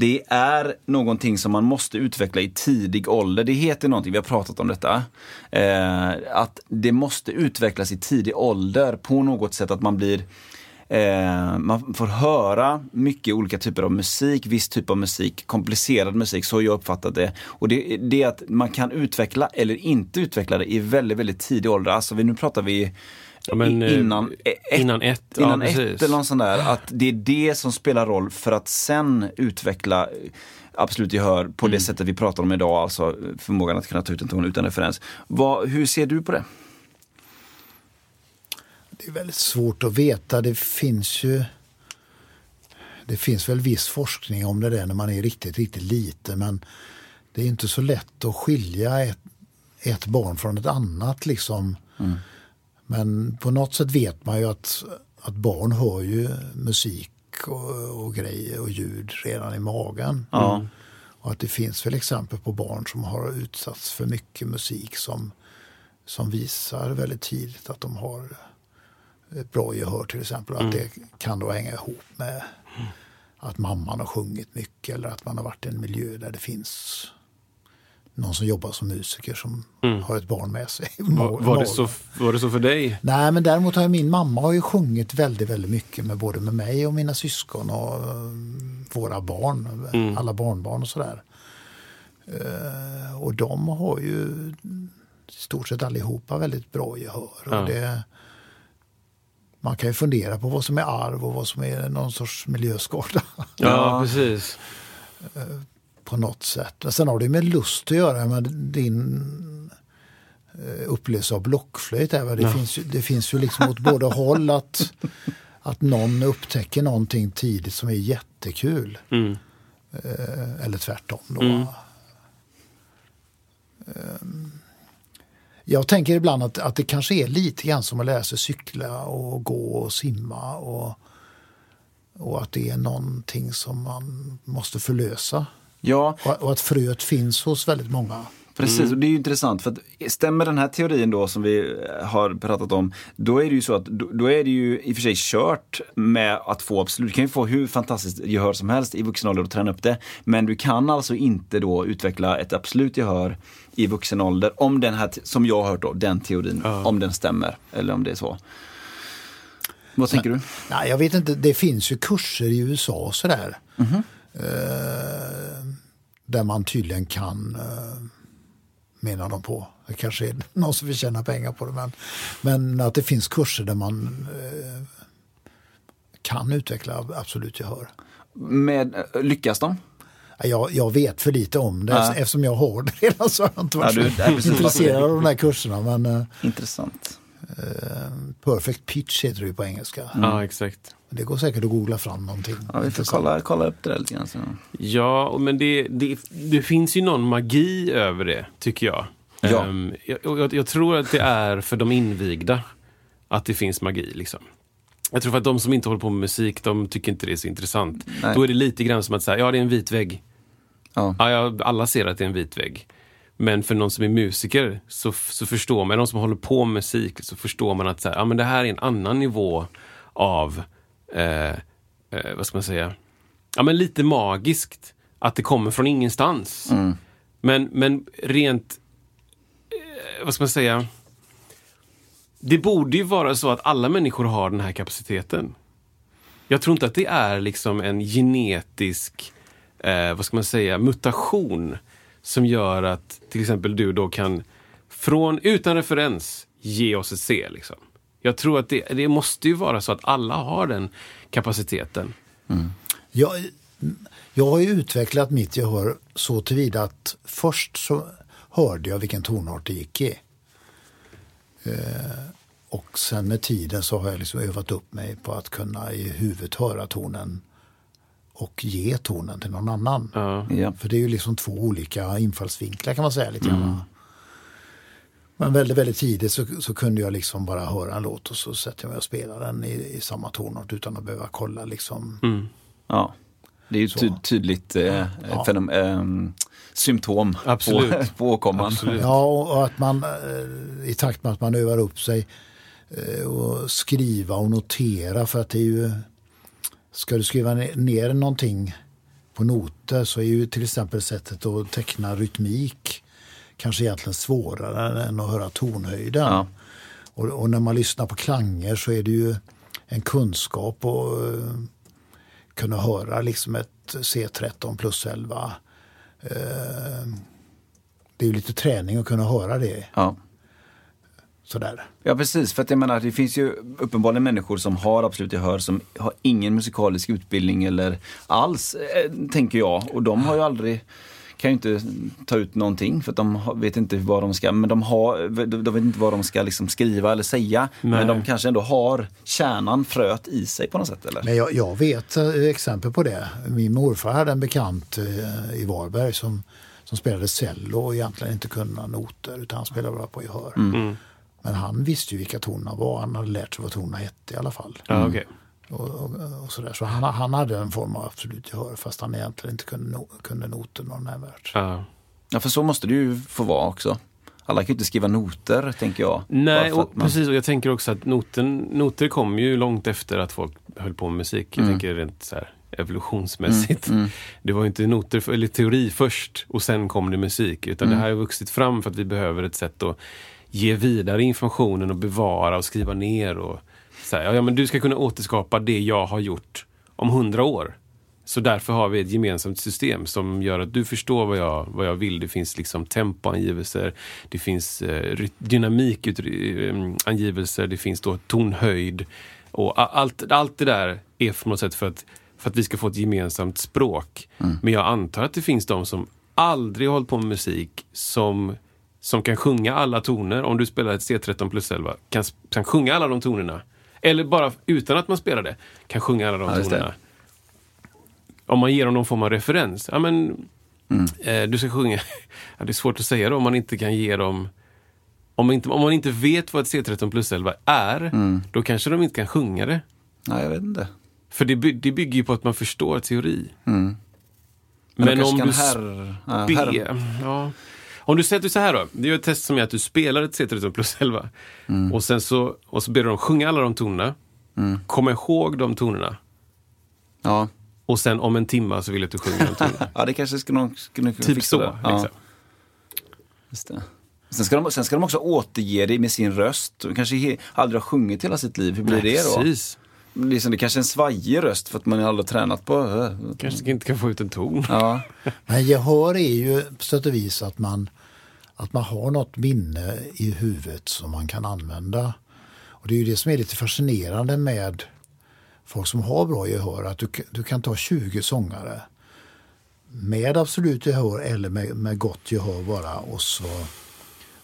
det är någonting som man måste utveckla i tidig ålder. Det heter någonting, vi har pratat om detta. Eh, att det måste utvecklas i tidig ålder på något sätt att man blir Eh, man får höra mycket olika typer av musik, viss typ av musik, komplicerad musik, så har jag uppfattat det. Och det, det är att man kan utveckla eller inte utveckla det i väldigt, väldigt tidig ålder. Alltså vi, nu pratar vi Ja, men, eh, innan, ett, innan ett, ja, innan ett precis. eller något sånt där. Att det är det som spelar roll för att sen utveckla eh, absolut gehör på Mm. det sättet vi pratar om idag, alltså förmågan att kunna ta ut en ton utan referens. Vad, hur ser du på det? Det är väldigt svårt att veta. Det finns ju det finns väl viss forskning om det där när man är riktigt, riktigt liten. Men det är inte så lätt att skilja ett, ett barn från ett annat. Liksom. Men på något sätt vet man ju att, att barn hör ju musik och, och grejer och ljud redan i magen. Ja. Och att det finns väl exempel på barn som har utsatts för mycket musik som, som visar väldigt tidigt att de har ett bra gehör till exempel. Att det kan då hänga ihop med att mamman har sjungit mycket eller att man har varit i en miljö där det finns någon som jobbar som musiker som har ett barn med sig. Var, var, det så, var det så för dig? Nej, men däremot har min mamma har ju sjungit väldigt, väldigt mycket med både med mig och mina syskon och eh, våra barn, alla barnbarn och sådär. Eh, och de har ju i stort sett allihopa väldigt bra gehör. Ja. Och det, man kan ju fundera på vad som är arv och vad som är någon sorts miljöskada Ja, precis. På något sätt. Men sen har det med lust att göra med din eh, upplevelse av blockflöjt. Här, det, finns ju, det finns ju liksom åt båda håll att, att någon upptäcker någonting tidigt som är jättekul. Mm. Eh, eller tvärtom. Då. Mm. Ehm, Jag tänker ibland att, att det kanske är lite grann som att lära sig cykla och gå och simma. Och, och att det är någonting som man måste förlösa. Ja, Och, och att fröet finns hos väldigt många. Precis, och det är ju intressant för att stämmer den här teorin då som vi eh, har pratat om, då är det ju så att då, då är det ju i och för sig kört med att få absolut, du kan ju få hur fantastiskt gehör som helst i vuxen ålder och träna upp det, men du kan alltså inte då utveckla ett absolut gehör i vuxen ålder om den här, som jag har hört då, den teorin, om den stämmer, eller om det är så. Vad tänker du? Nej, jag vet inte, det finns ju kurser i USA och sådär. Eh, där man tydligen kan, eh, menar de på, det kanske är någon som vill tjäna pengar på det, men, men att det finns kurser där man eh, kan utveckla absolut gehör. Med, eh, lyckas de? Jag, jag vet för lite om det Ja. eftersom jag har det redan så har jag inte varit Ja, du- precis. intresserad av de här kurserna. Men eh, Intressant. perfect pitch heter det ju på engelska. Ja, exakt. Det går säkert att googla fram någonting. Ja, vi får kolla, kolla upp det där lite grann. Så. Ja, och men det, det, det finns ju någon magi över det, tycker jag. Ja. Ehm, jag, jag. Jag tror att det är för de invigda att det finns magi. Liksom. Jag tror för att de som inte håller på med musik, de tycker inte det är så intressant. Nej. Då är det lite grann som att säga, ja det är en vit vägg. Ja. Ja, alla ser att det är en vit vägg. Men för någon som är musiker så, så förstår man, någon som håller på med musik, så förstår man att så här, ja, men det här är en annan nivå av, eh, eh, vad ska man säga, ja men lite magiskt. Att det kommer från ingenstans. Men, men rent, eh, vad ska man säga, det borde ju vara så att alla människor har den här kapaciteten. Jag tror inte att det är liksom en genetisk, eh, vad ska man säga, mutation som gör att till exempel du då kan, från, utan referens, ge oss ett C. Liksom. Jag tror att det, det måste ju vara så att alla har den kapaciteten. Jag, jag har ju utvecklat mitt gehör så tillvida att först så hörde jag vilken tonart det gick i. Eh, och sen med tiden så har jag liksom övat upp mig på att kunna i huvudet höra tonen och ge tonen till någon annan. Ja. För det är ju liksom två olika infallsvinklar kan man säga lite grann. Men väldigt, väldigt tidigt så, så kunde jag liksom bara höra en låt och så sätter jag mig och spelar den i, i samma tonart utan att behöva kolla liksom. Ja. Det är ju ty tydligt eh, Ja. fenom, eh, symptom Absolut. på, på åkomman. Absolut. Ja, och att man eh, i takt med att man övar upp sig eh, och skriva och notera för att det är ju Ska du skriva ne- ner någonting på noter så är ju till exempel sättet att teckna rytmik kanske egentligen svårare än att höra tonhöjden. Ja. Och, och när man lyssnar på klanger så är det ju en kunskap att eh, kunna höra liksom ett C13 plus 11. Eh, det är ju lite träning att kunna höra det Ja. sådär. ja, precis. För att jag menar, det finns ju uppenbarligen människor som har absolut gehör som har ingen musikalisk utbildning eller alls, eh, tänker jag. Och de har ju aldrig kan ju inte ta ut någonting för att de vet inte vad de ska, men de, har, de vet inte vad de ska liksom skriva eller säga. Nej. Men de kanske ändå har kärnan, fröet i sig på något sätt eller? Men jag, jag vet eh, exempel på det. Min morfar hade en bekant eh, i Varberg som, som spelade cello och egentligen inte kunde några noter utan han spelade bara på gehör. Mm. Men han visste ju vilka tonerna var. Han hade lärt sig vad tonerna hette i alla fall. Ja, okej. Och, och, och sådär. Så han, han hade en form av absolut gehör fast han egentligen inte kunde, no, kunde noterna nämnvärt. Ja. Ja, för så måste det ju få vara också. Alla kan ju inte skriva noter, tänker jag. Nej, och, man- precis. Och jag tänker också att noten, noter kom ju långt efter att folk höll på med musik. Jag tänker rent så här evolutionsmässigt. Det var ju inte noter, för, eller teori först och sen kom det musik. Utan det här har vuxit fram för att vi behöver ett sätt att ge vidare informationen och bevara och skriva ner. Och så här, ja, men du ska kunna återskapa det jag har gjort om hundra år. Så därför har vi ett gemensamt system som gör att du förstår vad jag, vad jag vill. Det finns liksom tempoangivelser, det finns eh, dynamikangivelser, det finns då tonhöjd. Och allt, allt det där är på något sätt för att, för att vi ska få ett gemensamt språk. Men jag antar att det finns de som aldrig har hållit på med musik som, som kan sjunga alla toner. Om du spelar ett C13 plus 11, kan, kan sjunga alla de tonerna. Eller bara utan att man spelar det, kan sjunga alla de Ja, tonerna om man ger dem någon form av referens. Ja, men, eh, du ska sjunga. Ja, det är svårt att säga då om man inte kan ge dem... Om man inte, om man inte vet vad ett C13 plus 11 är, då kanske de inte kan sjunga det. Nej, jag vet inte. För det, by, det bygger ju på att man förstår teori. Men, Men kanske om du här, här, ja. Om du säger att du så här då. Det är ju ett test som är att du spelar ett C13 plus 11. Och sen så, och så ber du dem sjunga alla de tonerna. Kom ihåg de tonerna. ja. Och sen om en timme så vill jag att du sjunger de tonerna. ja, det kanske skulle skulle kunna typ fixa så. det. Ja, Liksom. just det. Sen ska, de, sen ska de också återge det med sin röst. De kanske he, aldrig har sjungit hela sitt liv. Hur blir det då? Precis. Det är, som, det är kanske är en svajig röst för att man aldrig har tränat på. Kanske inte kan få ut en ton. Ja, Men gehör är ju på sätt och vis att man, att man har något minne i huvudet som man kan använda. Och det är ju det som är lite fascinerande med folk som har bra gehör. Att du, du kan ta 20 sångare med absolut gehör eller med, med gott gehör bara och så,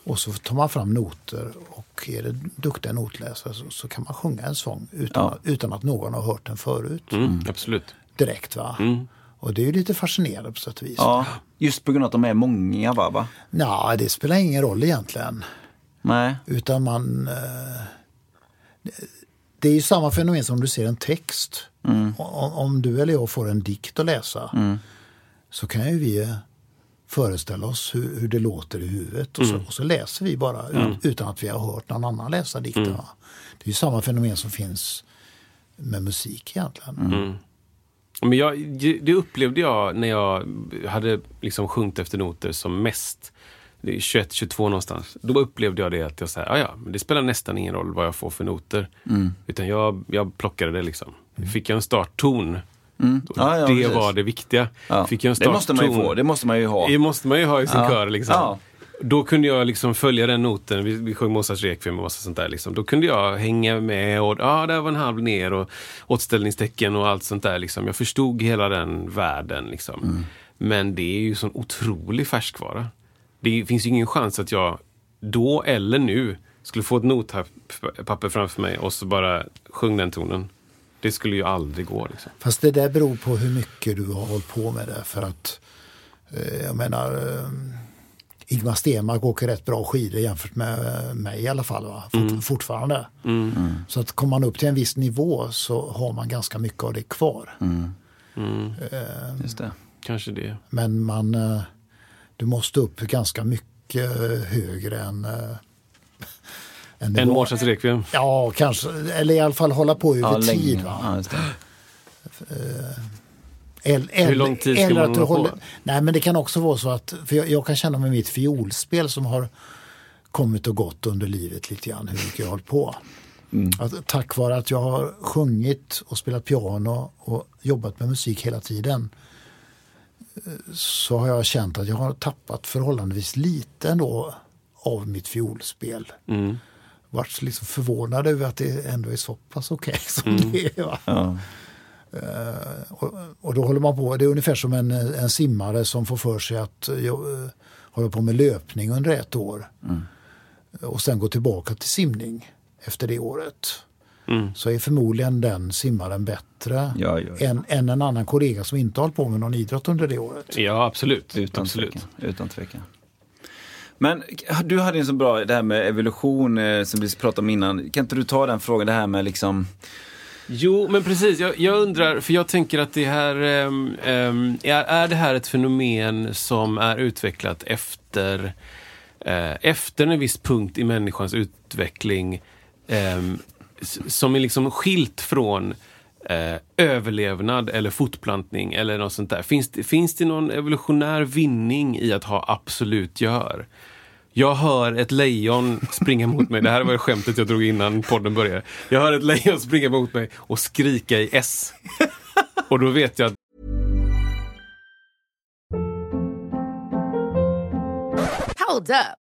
och så tar man fram noter och är det duktiga notläsare så, så kan man sjunga en sång utan, Ja. utan att någon har hört den förut. Mm, absolut. Direkt va? Och det är ju lite fascinerande på sätt och vis. ja, just på grund av att de är många va? va? Nej, det spelar ingen roll egentligen. Nej. Utan man... Eh, det är ju samma fenomen som om du ser en text. Om, om du eller jag får en dikt att läsa så kan ju vi eh, föreställa oss hur, hur det låter i huvudet och, så, och så läser vi bara ut, utan att vi har hört någon annan läsa dikten. va? Det är ju samma fenomen som finns med musik egentligen. Men jag, det upplevde jag när jag hade liksom sjungit efter noter som mest. Det är 21, 22 någonstans. Då upplevde jag det att jag sa, ja ja, men det spelar nästan ingen roll vad jag får för noter. Utan jag, jag plockade det liksom. Fick jag en startton, då- Ja, ja, det precis. var det viktiga. Ja. Fick jag en det måste man ju startton- få. Det måste man ju ha. Det måste man ju ha i sin kör. Liksom. Då kunde jag liksom följa den noten. Vi, vi sjöng Mozarts Requiem och massa sånt där. Liksom. Då kunde jag hänga med och ja, där var en halv ner och åtställningstecken och allt sånt där. Liksom. Jag förstod hela den världen. Liksom. Mm. Men det är ju sån otrolig färskvara. Det finns ju ingen chans att jag då eller nu skulle få ett notpapper framför mig och så bara sjung den tonen. Det skulle ju aldrig gå. Liksom. Fast det där beror på hur mycket du har hållit på med det. För att, eh, jag menar, eh, Ingmar Stenmark åker rätt bra skidor jämfört med eh, mig i alla fall. Va? Fort, Fortfarande. Så att kommer man upp till en viss nivå så har man ganska mycket av det kvar. Just det. Kanske det. Men man, eh, du måste upp ganska mycket högre än, eh, än En. Mozarts Requiem. Ja, kanske. Eller i alla fall hålla på över Ja, tid. länge. Va? Ja, just det. El, el, Hur lång tid ska eller man att du hålla på? håller, Nej, men det kan också vara så att, för jag, jag kan känna med mitt fiolspel som har kommit och gått under livet lite grann, hur mycket jag har hållit på. Att, tack vare att jag har sjungit och spelat piano och jobbat med musik hela tiden så har jag känt att jag har tappat förhållandevis lite ändå av mitt fiolspel. Mm. Varit liksom förvånad över att det ändå är så pass okej som det är. Va? Ja. Och, och då håller man på, det är ungefär som en, en simmare som får för sig att uh, uh, hålla på med löpning under ett år. Och sen gå tillbaka till simning efter det året. så är förmodligen den simmaren bättre Ja, ja, ja. Än, än en annan kollega som inte har hållit på med någon idrott under det året. Ja, absolut. Utan absolut. tvekan. Utan tvekan. Men du hade en så bra, det här med evolution eh, som vi pratade om innan. Kan inte du ta den frågan, det här med liksom Jo, men precis. Jag, jag undrar, för jag tänker att det här... Um, är, är det här ett fenomen som är utvecklat efter, uh, efter en viss punkt i människans utveckling um, som är liksom skilt från eh, överlevnad eller fortplantning eller något sånt där? Finns det, finns det någon evolutionär vinning i att ha absolut gör? Jag hör ett lejon springa mot mig. Det här var ju skämtet jag drog innan podden började. Jag hör ett lejon springa mot mig och skrika i S. Och då vet jag att Hold up.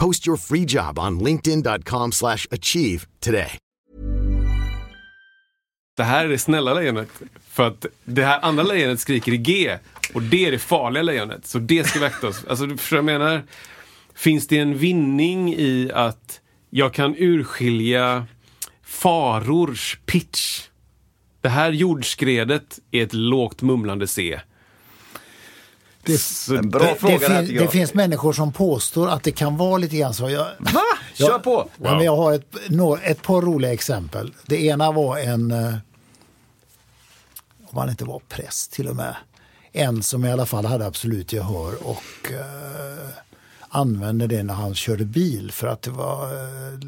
Post your free job on linkedin.com/achieve slash achieve today. det här är det snälla lejonet. För att det här andra lejonet skriker i G. Och det är det farliga lejonet. Så det ska vi akta oss. Alltså, du förstår vad jag menar? Finns det en vinning i att jag kan urskilja farors pitch? Det här jordskredet är ett lågt mumlande C. Det, bra det, fråga det, här, fin, jag. det finns människor som påstår att det kan vara lite grann så. Jag, Va? Kör på! Ja, men jag har ett, ett par roliga exempel. Det ena var en, eh, om han inte var präst till och med, en som i alla fall hade absolut gehör och eh, använde det när han körde bil för att det var eh,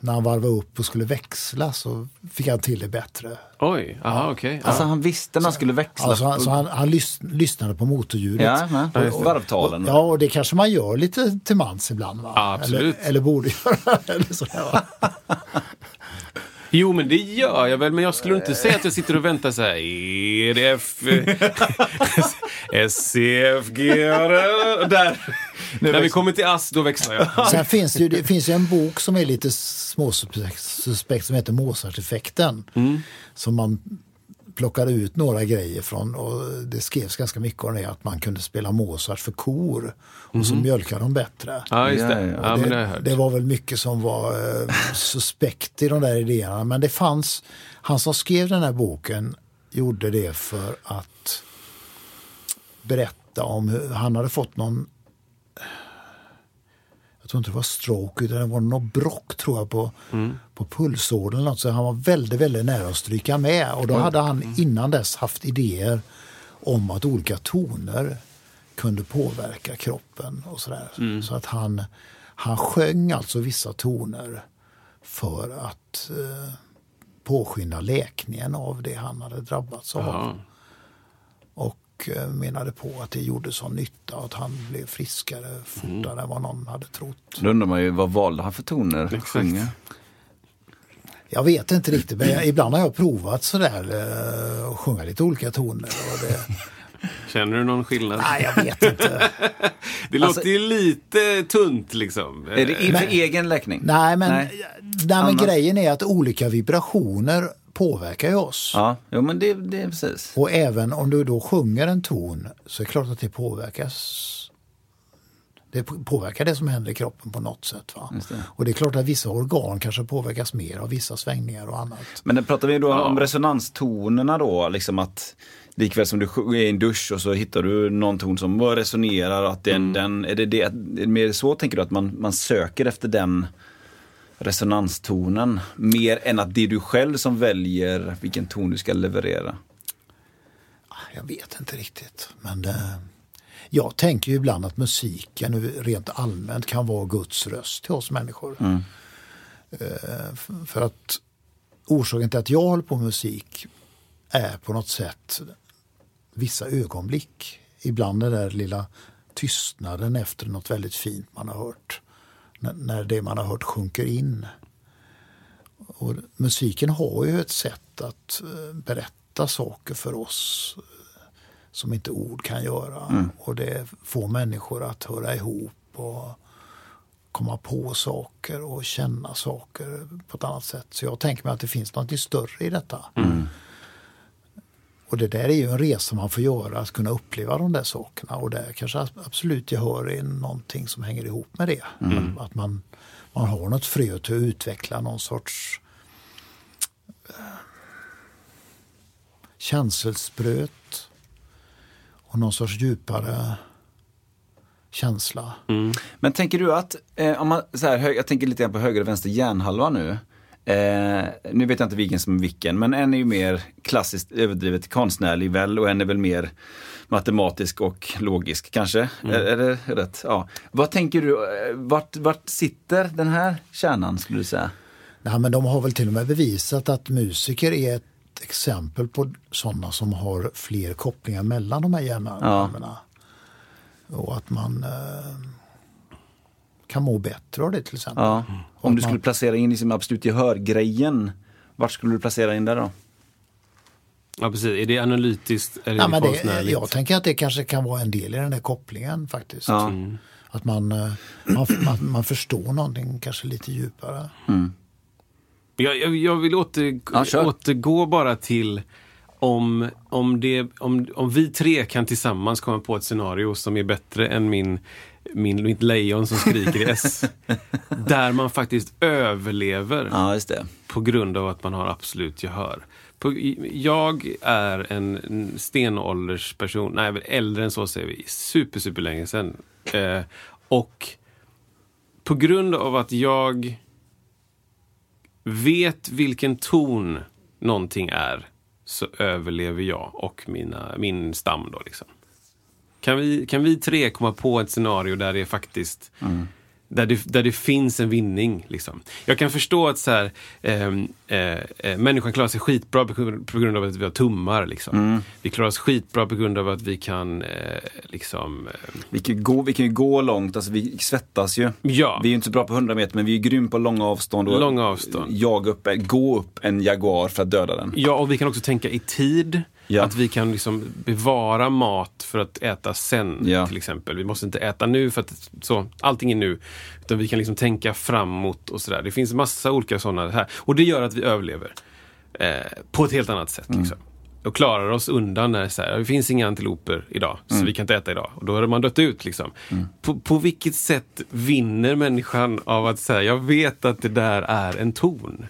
när han varvade upp och skulle växla så fick han till det bättre. Oj, aha, okej. ja. Alltså han visste när han skulle växla. Alltså, han, så han, han lys, lyssnade på motorljudet. Ja, men, varvtalen. Ja, och det kanske man gör lite till mans ibland. Va? Ja, absolut. Eller, eller borde göra. eller sådär, va? Jo, men det gör jag väl. Men jag skulle inte säga att jag sitter och väntar så här. EDF, SCFG, där. När vi kommer till ASS, då växlar jag. Sen finns det, ju, det finns ju en bok som är lite småsuspekt suspekt som heter Mozart-effekten. Som man plockade ut några grejer från och det skrevs ganska mycket om det att man kunde spela Mozart för kor och så mjölkar de bättre. Ja, just det. Ja, ja, Ja, men det det, det var väl mycket som var eh, suspekt i de där idéerna. Men det fanns, han som skrev den här boken gjorde det för att berätta om hur han hade fått någon tror inte det var stroke utan det var något brock tror jag på, på pulsådern eller något. Så han var väldigt, väldigt nära att stryka med. Och då hade han innan dess haft idéer om att olika toner kunde påverka kroppen och sådär. Så att han, han sjöng alltså vissa toner för att eh, påskynda läkningen av det han hade drabbats av. Ja. Och eh, menade på att det gjorde sån nytta och att han blev friskare fortare än vad någon hade trott. Då undrar man ju vad valde han för toner att sjunga? Jag vet inte riktigt, men jag, ibland har jag provat sådär eh, att sjunga lite olika toner. Och det, Känner du någon skillnad? nej, jag vet inte. Det låter ju lite tunt liksom. Är det inför egen läkning? Nej, men, Nej. nej. men grejen är att olika vibrationer påverkar ju oss. Ja, jo, men det, det är precis. Och även om du då sjunger en ton så är det klart att det påverkas. Det påverkar det som händer i kroppen på något sätt. Va? Det. Och det är klart att vissa organ kanske påverkas mer av vissa svängningar och annat. Men pratar vi då om resonanstonerna då, liksom att likväl som du är i en dusch och så hittar du någon ton som resonerar, att den, den, är det, det är det mer så tänker du att man, man söker efter den resonanstonen mer än att det är du själv som väljer vilken ton du ska leverera? Jag vet inte riktigt. Men det, Jag tänker ju ibland att musiken rent allmänt kan vara Guds röst till oss människor. Eh, För att orsaken till att jag håller på med musik är på något sätt vissa ögonblick. Ibland den där lilla tystnaden efter något väldigt fint man har hört. När, det man har hört sjunker in. Och musiken har ju ett sätt att eh, berätta saker för oss eh, som inte ord kan göra. Och det får människor att höra ihop och komma på saker och känna saker på ett annat sätt. Så jag tänker mig att det finns något större i detta. Och det där är ju en resa man får göra, att kunna uppleva de där sakerna. Och där kanske absolut jag hör är någonting som hänger ihop med det. Att, att man, man har något frö till att utveckla någon sorts eh, känselspröt och någon sorts djupare känsla. Men tänker du att, eh, om man, så här, jag tänker lite grann på höger och vänster hjärnhalva nu. Eh, nu vet jag inte vilken som är vilken, men en är ju mer klassiskt överdrivet konstnärlig väl och en är väl mer matematisk och logisk kanske. Är, är det rätt? Ja. Vad tänker du, eh, vart, vart sitter den här kärnan skulle du säga? Nej, men de har väl till och med bevisat att musiker är ett exempel på sådana som har fler kopplingar mellan de här hjärnhalvorna. Och att man eh, kan må bättre av det till exempel. Ja. Om du skulle placera in liksom absolut gehörgrejen, vart skulle du placera in det då? Ja, precis. Är det analytiskt eller Ja, är det men det, konstnärligt? jag tänker att det kanske kan vara en del i den där kopplingen faktiskt. Ja. Att man, eh, man, man, man förstår någonting kanske lite djupare. Jag, jag, jag vill åter, Ja, återgå bara till om, om, det, om, om vi tre kan tillsammans komma på ett scenario som är bättre än min, min, mitt lejon som skriker i S. där man faktiskt överlever Ja, på grund av att man har absolut gehör. På, jag är en en stenåldersperson, nej äldre än så säger vi, super, super länge sedan. Eh, och på grund av att jag vet vilken ton någonting är så överlever jag och mina, min stam då liksom. Kan vi, kan vi tre komma på ett scenario där det faktiskt där, det, där det finns en vinning. Liksom. Jag kan förstå att så här, ehm, eh, eh, människan klarar sig skitbra på, grund av att vi har tummar. Liksom. Vi klarar oss skitbra på grund av att vi kan eh, liksom, eh, Vi kan, gå, vi kan ju gå långt, alltså vi svettas ju. Ja. Vi är inte så bra på 100 meter men vi är grym på långa avstånd. Och Långa avstånd. Jag upp, gå upp en jaguar för att döda den. Ja, och vi kan också tänka i tid. Ja. Att vi kan liksom bevara mat för att äta sen, Ja. till exempel. Vi måste inte äta nu för att så, allting är nu. Utan vi kan liksom tänka framåt och sådär. Det finns massa olika sådana här. Och det gör att vi överlever. Eh, på ett helt annat sätt. Mm. Liksom. Och klarar oss undan när så här, det finns inga antiloper idag, så Mm. vi kan inte äta idag. Och då har man dött ut. Liksom. På, på vilket sätt vinner människan av att säga, jag vet att det där är en ton?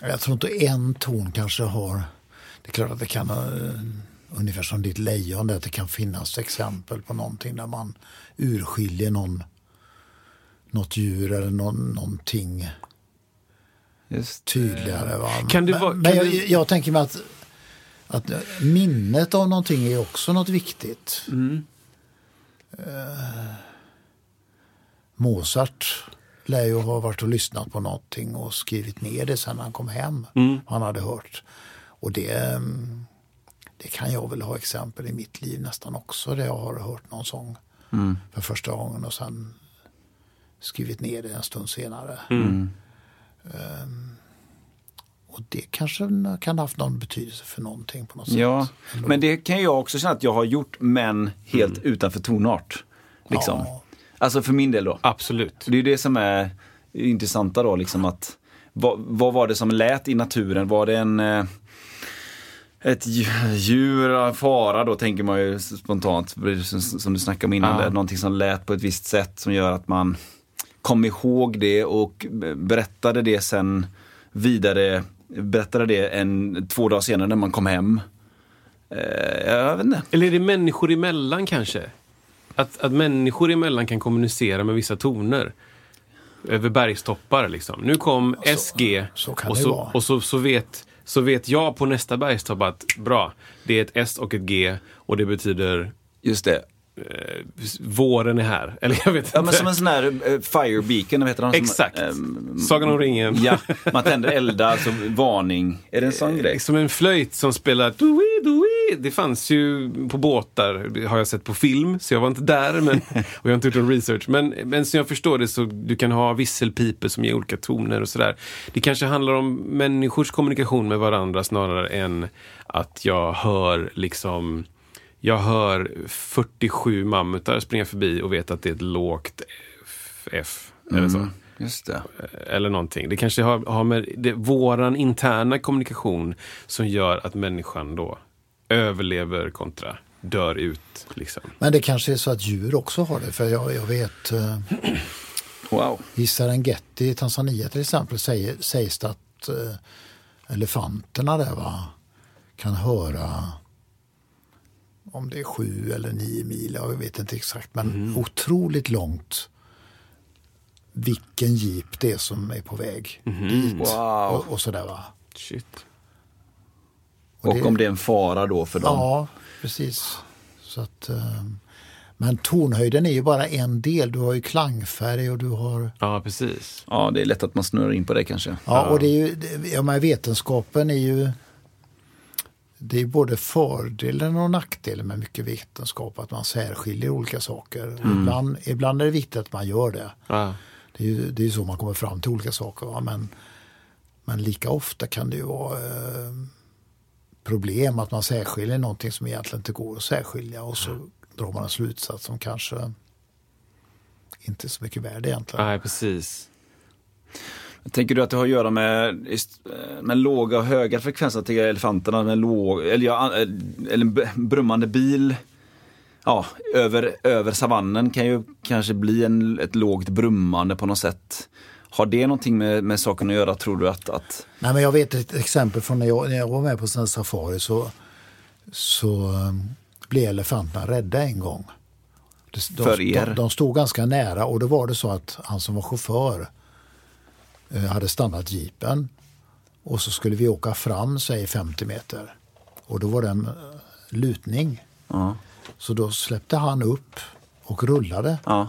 Jag tror inte en ton kanske har... Det är klart att det kan, eh, ungefär som ditt lejon, att det kan finnas exempel på någonting där man urskiljer någon, något djur eller någon, någonting Just. tydligare. Va? Kan det men vara- men kan jag, det- jag tänker mig att, att minnet av någonting är också något viktigt. Eh, Mozart lär ju ha varit och lyssnat på någonting och skrivit ner det sen han kom hem. Han hade hört. Och det, mm, det kan jag väl ha exempel i mitt liv nästan också där jag har hört någon sång för första gången och sen skrivit ner det en stund senare. Ehm, och det kanske kan ha haft någon betydelse för någonting på något sätt. Ja, men det kan jag också känna att jag har gjort, men helt utanför tonart. Liksom. Ja. Alltså för min del då. Absolut. Det är ju det som är intressanta då, liksom att vad, vad var det som lät i naturen? Var det en eh, ett dju- djur, fara då tänker man ju spontant, som, som du snackade om innan, Ja. där, någonting som lät på ett visst sätt som gör att man kom ihåg det och berättade det sen vidare, berättade det en, två dagar senare när man kom hem. Eh, jag vet inte. Eller är det människor emellan kanske? Att, att människor emellan kan kommunicera med vissa toner. Över bergstoppar liksom. Nu kom SG så och, så, och så, så vet så vet jag på nästa bergstopp att bra, det är ett S och ett G och det betyder Just det. eh, våren är här. Eller jag vet Ja, men inte. som en sån här uh, fire beacon, vad heter de? Som, Exakt. ehm, Sagan om ringen. ja, man tänder eldar, alltså varning. Är det en sån grej? Som en flöjt som spelar doi, doi. Det fanns ju på båtar, har jag sett på film, så jag var inte där men, och jag har inte gjort någon research. Men, men som jag förstår det så du kan ha visselpipor som ger olika toner och sådär. Det kanske handlar om människors kommunikation med varandra snarare än att jag hör liksom jag hör 47 mammutar springa förbi och vet att det är ett lågt F, F eller så. Just det. Eller någonting. Det kanske har, har med det, våran interna kommunikation som gör att människan då överlever kontra dör ut. Liksom. Men det kanske är så att djur också har det. För jag, jag vet eh, Wow. i Serengeti i Tanzania till exempel säger, sägs det att eh, elefanterna där va, kan höra om det är sju eller nio mil, jag vet inte exakt, men otroligt långt vilken jeep det är som är på väg dit. Wow. Och, och sådär va. Shit. Och Och det- om det är en fara då för dem? Ja, precis. Så att, eh, men tonhöjden är ju bara en del. Du har ju klangfärg och du har... Ja, precis. Ja, det är lätt att man snurrar in på det kanske. Ja, och det är ju, det- ja, men vetenskapen är ju... Det är både fördelen och nackdelen med mycket vetenskap, att man särskiljer olika saker. Ibland, ibland är det viktigt att man gör det. Ja. Det är ju det är så man kommer fram till olika saker. Va? Men, men lika ofta kan det ju vara eh, problem att man särskiljer någonting som egentligen inte går att särskilja och så drar man en slutsats som kanske inte är så mycket värd egentligen. Nej, precis. Tänker du att det har att göra med, eh, med låga och höga frekvenser? till elefanterna med låg, eller, ja, eh, eller en brummande bil ja, över, över savannen kan ju kanske bli en, ett lågt brummande på något sätt. Har det någonting med, med saken att göra tror du att, att Nej, men jag vet ett exempel från när jag, när jag var med på sån safari så, så um, blev elefanterna rädda en gång. De, För er? De, de stod ganska nära och då var det så att han som var chaufför eh, hade stannat jeepen och så skulle vi åka fram, säg 50 meter. Och då var det en eh, lutning. ja, Så då släppte han upp och rullade. ja,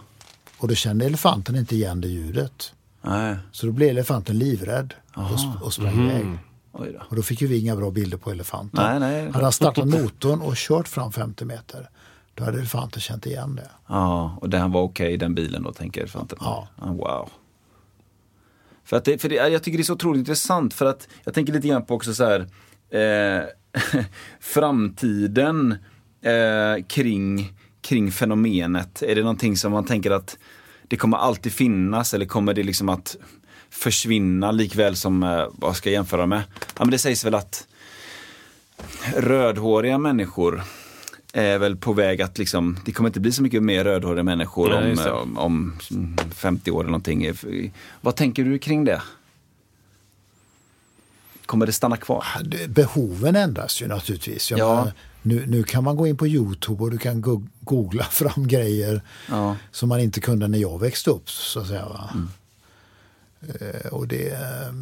Och då kände elefanten inte igen det ljudet. Nej, Så då blev elefanten livrädd och, och sprang iväg. oj då. Och då fick ju vi inga bra bilder på elefanten. Nej, nej. Hade han startat motorn och kört fram 50 meter, då hade elefanten känt igen det. Ja, och den var okej i den bilen då tänker elefanten? Ja. wow. För att det, för det, jag tycker det är så otroligt intressant för att jag tänker lite grann på också så här eh, framtiden eh, kring, kring fenomenet. Är det någonting som man tänker att det kommer alltid finnas eller kommer det liksom att försvinna likväl som, eh, vad ska jag jämföra med? Ja men det sägs väl att rödhåriga människor är väl på väg att liksom, det kommer inte bli så mycket mer rödhåriga människor Nej, om, det. om, om 50 år eller någonting. Vad tänker du kring det? Kommer det stanna kvar? Behoven ändras ju naturligtvis. Jag Ja. Nu, nu kan man gå in på Youtube och du kan go- googla fram grejer Ja. som man inte kunde när jag växte upp. så att säga. Va? Eh, och det, eh,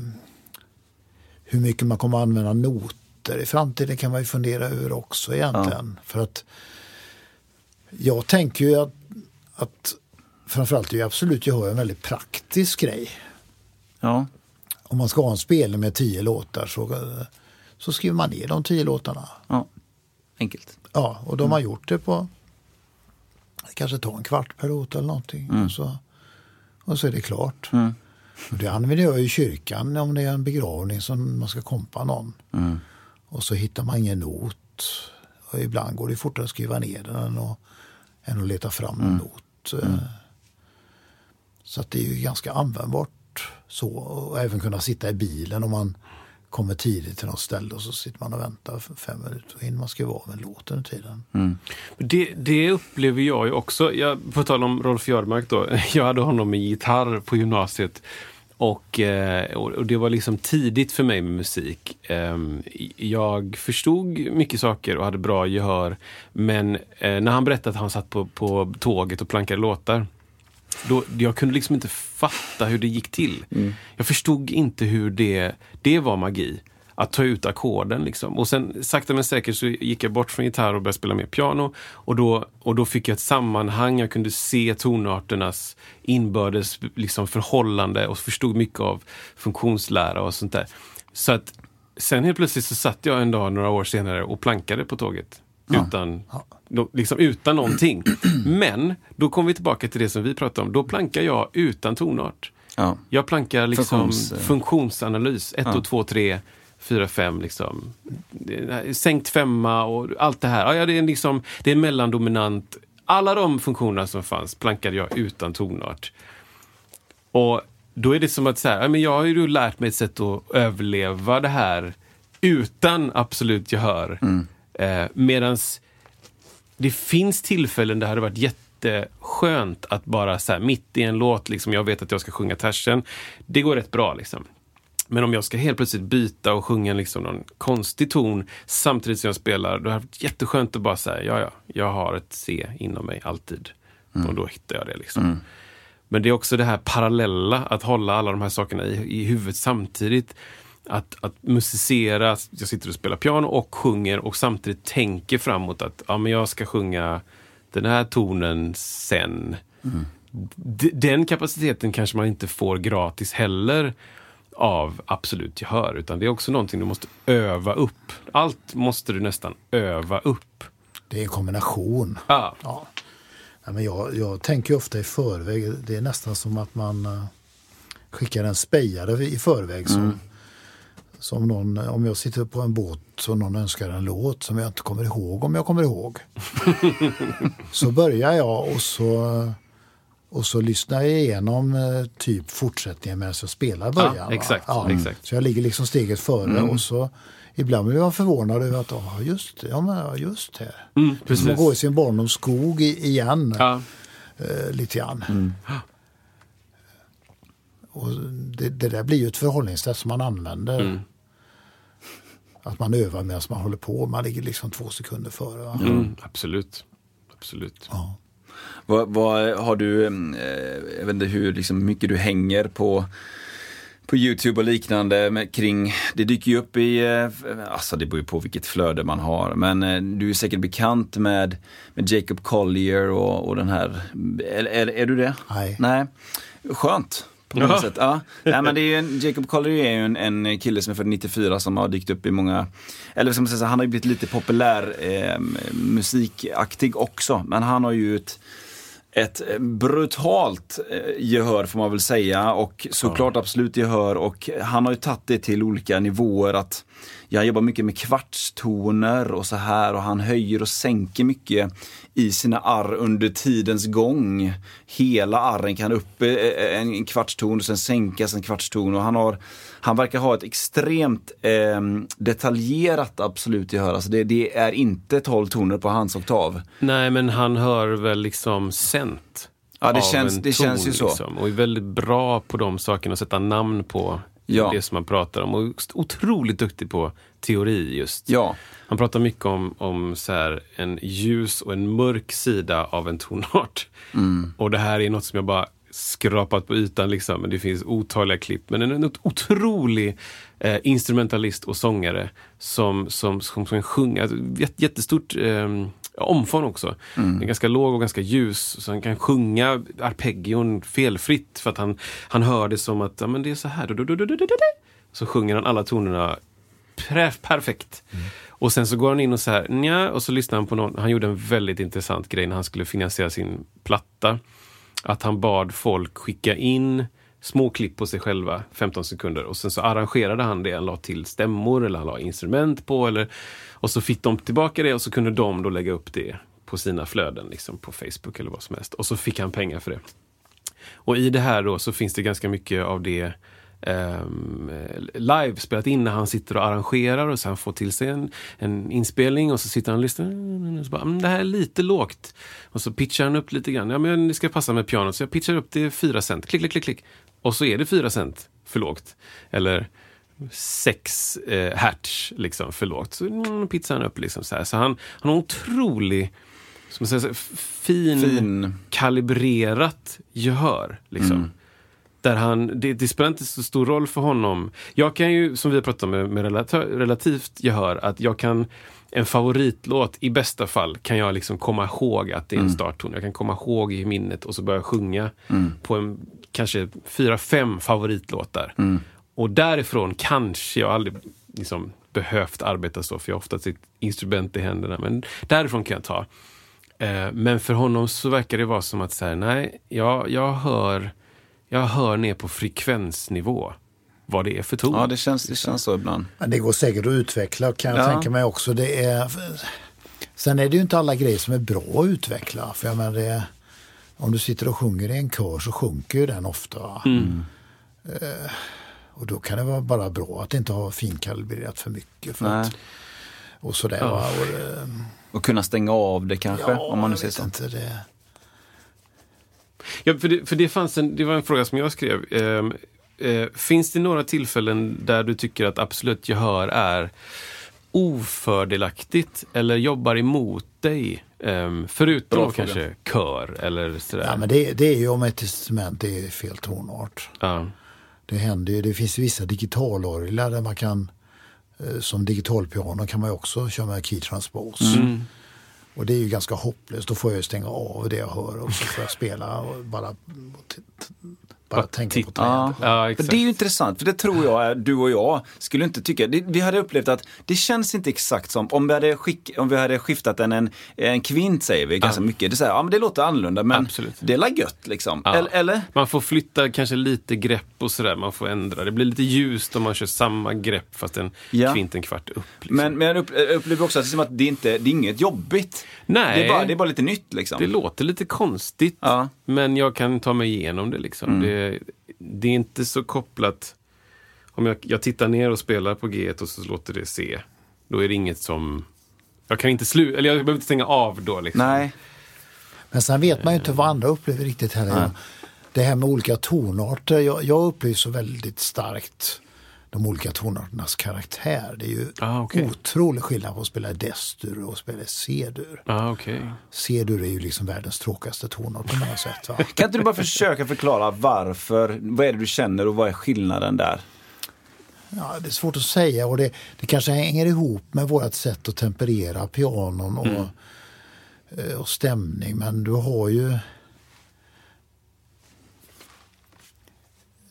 hur mycket man kommer att använda noter i framtiden kan man ju fundera över också egentligen. För att jag tänker ju att, att framförallt är ju absolut gehör en väldigt praktisk grej. Ja. Om man ska ha en spelning med tio låtar så, så skriver man ner de tio låtarna. ja. Enkelt. Ja, och de har gjort det på det kanske tar en kvart per låt eller någonting. Och, så, och så är det klart. Och det använder jag i kyrkan om det är en begravning som man ska kompa någon. Och så hittar man ingen not. Och ibland går det fortare att skriva ner den än att, än att leta fram en not. Eh, Så att det är ju ganska användbart så. Och även kunna sitta i bilen om man kommer tidigt till något ställe och så sitter man och väntar för fem minuter. Då hinner man skriva av en låt under tiden. Det, det upplever jag ju också. Jag, på tal om Rolf Jörmark då. Jag hade honom i gitarr på gymnasiet. Och, eh, och och det var liksom tidigt för mig med musik. Ehm, Jag förstod mycket saker och hade bra gehör. Men eh, när han berättade att han satt på, på tåget och plankade låtar. Då, jag kunde liksom inte fatta hur det gick till. Jag förstod inte hur det, det var magi. att ta ut ackorden. Liksom. Och sen sakta men säkert så gick jag bort från gitarr och började spela mer piano. Och då, och då fick jag ett sammanhang, jag kunde se tonarternas inbördes liksom, förhållande och förstod mycket av funktionslära och sånt där. Så att sen helt plötsligt så satt jag en dag några år senare och plankade på tåget. Utan, då, liksom utan någonting. Men då kom vi tillbaka till det som vi pratade om. Då plankar jag utan tonart. Ja. Jag plankar liksom Funktions- funktionsanalys. 1, 2, 2, 3, 4, 5. Liksom. Sänkt femma och allt det här. Ja, det, är liksom, det är mellandominant. Alla de funktionerna som fanns plankade jag utan tonart. Och då är det som att så här, ja, men jag har ju lärt mig ett sätt att överleva det här utan absolut gehör. Eh, medans det finns tillfällen där det hade varit jätteskönt att bara så här, mitt i en låt, liksom, jag vet att jag ska sjunga tersen. Det går rätt bra liksom. Men om jag ska helt plötsligt byta och sjunga liksom någon konstig ton samtidigt som jag spelar, då är det jätteskönt att bara säga, ja, ja, jag har ett C inom mig alltid. Och då hittar jag det liksom. Men det är också det här parallella, att hålla alla de här sakerna i, i huvudet samtidigt. Att, att musicera, jag sitter och spelar piano och sjunger och samtidigt tänker framåt att ja, men jag ska sjunga den här tonen sen. D- Den kapaciteten kanske man inte får gratis heller av absolut gehör, utan det är också någonting du måste öva upp. Allt måste du nästan öva upp. Det är en kombination. Ja. Ja. Nej, men jag, jag tänker ofta i förväg. Det är nästan som att man eh, skickar en spejare i förväg. Som, som någon, om jag sitter på en båt och någon önskar en låt som jag inte kommer ihåg om jag kommer ihåg. så börjar jag och så, och så lyssnar jag igenom eh, typ fortsättningen medan jag spelar början. va? exakt, exakt. Så jag ligger liksom steget före och så ibland blir man förvånad över att ja, just det, ja, men, ja, just det. Mm, precis. att gå i sin barndoms skog igen Ja. eh, lite grann. Och det, det där blir ju ett förhållningssätt som man använder. Mm. Att man övar medan man håller på. Man ligger liksom två sekunder före. Va? Mm, absolut. Absolut. Ja. Vad, vad har du, eh, jag vet inte hur liksom, mycket du hänger på på Youtube och liknande med, kring, det dyker ju upp i, eh, alltså det beror ju på vilket flöde man har, men eh, du är säkert bekant med, med Jacob Collier och, och den här, är, är, är du det? Nej. Nej. Skönt. På något Ja. sätt. Ja. Nej, men det är en, Jacob Collier är ju en, en kille som är född 94 som har dykt upp i många, eller man säga, han har ju blivit lite populär eh, musikaktig också, men han har ju ett ett brutalt eh, gehör får man väl säga och såklart absolut gehör och han har ju tagit det till olika nivåer att jag jobbar mycket med kvartstoner och så här och han höjer och sänker mycket i sina arr under tidens gång. Hela arren kan upp eh, en kvartston och sen sänkas en kvartston och han har han verkar ha ett extremt eh, detaljerat absolut gehör. Alltså det, det är inte 12 toner på hans oktav. Nej, men han hör väl liksom sent. Ja, det känns- det känns ju så. Liksom, och är väldigt bra på de sakerna, att sätta namn på Ja. det som man pratar om. Och otroligt duktig på teori just. Ja. Han pratar mycket om, om så här, en ljus och en mörk sida av en tonart. Mm. Och det här är något som jag bara skrapat på ytan, liksom. men det finns otaliga klipp. Men en, en otrolig eh, instrumentalist och sångare som, som, som, som sjunger. Alltså, jät- jättestort eh, omfång också. Den är ganska låg och ganska ljus. Så han kan sjunga arpeggion felfritt för att han, han hör det som att ja, men det är så här. Du, du, du. Så sjunger han alla tonerna perfekt. Och sen så går han in och så här, nja, och så lyssnar han på någon, han gjorde en väldigt intressant grej när han skulle finansiera sin platta. Att han bad folk skicka in små klipp på sig själva, 15 sekunder. Och sen så arrangerade han det, han la till stämmor eller han la instrument på. Eller, och så fick de tillbaka det och så kunde de då lägga upp det på sina flöden, liksom på Facebook eller vad som helst. Och så fick han pengar för det. Och i det här då så finns det ganska mycket av det ehm, live spelat in när han sitter och arrangerar och sen får till sig en, en inspelning och så sitter han och lyssnar. Och så bara, "Mm, det här är lite lågt. Och så pitchar han upp lite grann. Ja, men det ska passa med pianot. Så jag pitchar upp det 4 cent. Klick, klick, klick, klick. Och så är det 4 cent för lågt. Eller 6 eh, hertz liksom för lågt. Så mm, pitchar han upp liksom så här. Så han, han har otrolig som här, fin, Fin. kalibrerat gehör. Liksom. Där han, det, det spelar inte så stor roll för honom. Jag kan ju, som vi har pratat om med, med relata- relativt gehör, att jag kan en favoritlåt, i bästa fall, kan jag liksom komma ihåg att det är en startton. Jag kan komma ihåg i minnet och så börja sjunga på en, kanske fyra, fem favoritlåtar. Och därifrån kanske jag aldrig liksom behövt arbeta så, för jag har ofta ett instrument i händerna. Men därifrån kan jag ta. Eh, men för honom så verkar det vara som att säga, nej, jag, jag, hör, jag hör ner på frekvensnivå vad det är för ton. Ja, det känns, det känns så ibland. Men det går säkert att utveckla kan jag Ja. tänka mig också. Det är, sen är det ju inte alla grejer som är bra att utveckla. För jag menar det, om du sitter och sjunger i en kör så sjunker ju den ofta. va? Eh, och då kan det vara bara bra att inte ha finkalibrerat för mycket. För att, och sådär. Va? Och, det- Och kunna stänga av det kanske, ja, om man nu vet så. inte. Det, Ja, för det, för det, fanns en, det var en fråga som jag skrev. Ehm, eh, finns det några tillfällen där du tycker att absolut gehör är ofördelaktigt eller jobbar emot dig? Ehm, förutom Bra kanske kör eller sådär. ja, men det, det är ju om ett instrument är fel tonart. Ja. Det händer det finns vissa digitalorglar där man kan, eh, som digitalpiano kan man också köra med key transpose. Mm. Och det är ju ganska hopplöst, då får jag stänga av det jag hör och så får jag spela och bara, bara Bara tänka på trädet. Ja. Ja, det är ju intressant, för det tror jag, du och jag skulle inte tycka, det, vi hade upplevt att det känns inte exakt som, om vi hade, skick, om vi hade skiftat en, en, en kvint säger vi ganska mycket, det, är här, ja, men det låter annorlunda men Absolut. det är la gött liksom. Ja. Eller? Man får flytta kanske lite grepp och sådär. Man får ändra. Det blir lite ljust om man kör samma grepp fast en Ja. kvint en kvart upp. Liksom. Men, men jag upp, jag upplever också att det, är att det, inte, det är inget jobbigt. Nej. Det är bara, det är bara lite nytt liksom. Det låter lite konstigt, Ja. men jag kan ta mig igenom det. Liksom. Det, det är inte så kopplat... Om jag, jag tittar ner och spelar på G1 och så låter det C, då är det inget som... Jag kan inte sluta, eller jag behöver inte stänga av då. Liksom. Nej. Men sen vet man ju inte vad andra upplever riktigt heller. Det här med olika tonarter, jag, jag upplever så väldigt starkt de olika tonarternas karaktär. Det är ju Ah, okej. otrolig skillnad på att spela i D-dur och spela i C-dur. Ah, okej. C-dur är ju liksom världens tråkigaste tonart på många sätt. Va? Kan inte du bara försöka förklara varför, vad är det du känner och vad är skillnaden där? Ja, det är svårt att säga och det, det kanske hänger ihop med vårt sätt att temperera pianon och, eh, och stämning. Men du har ju...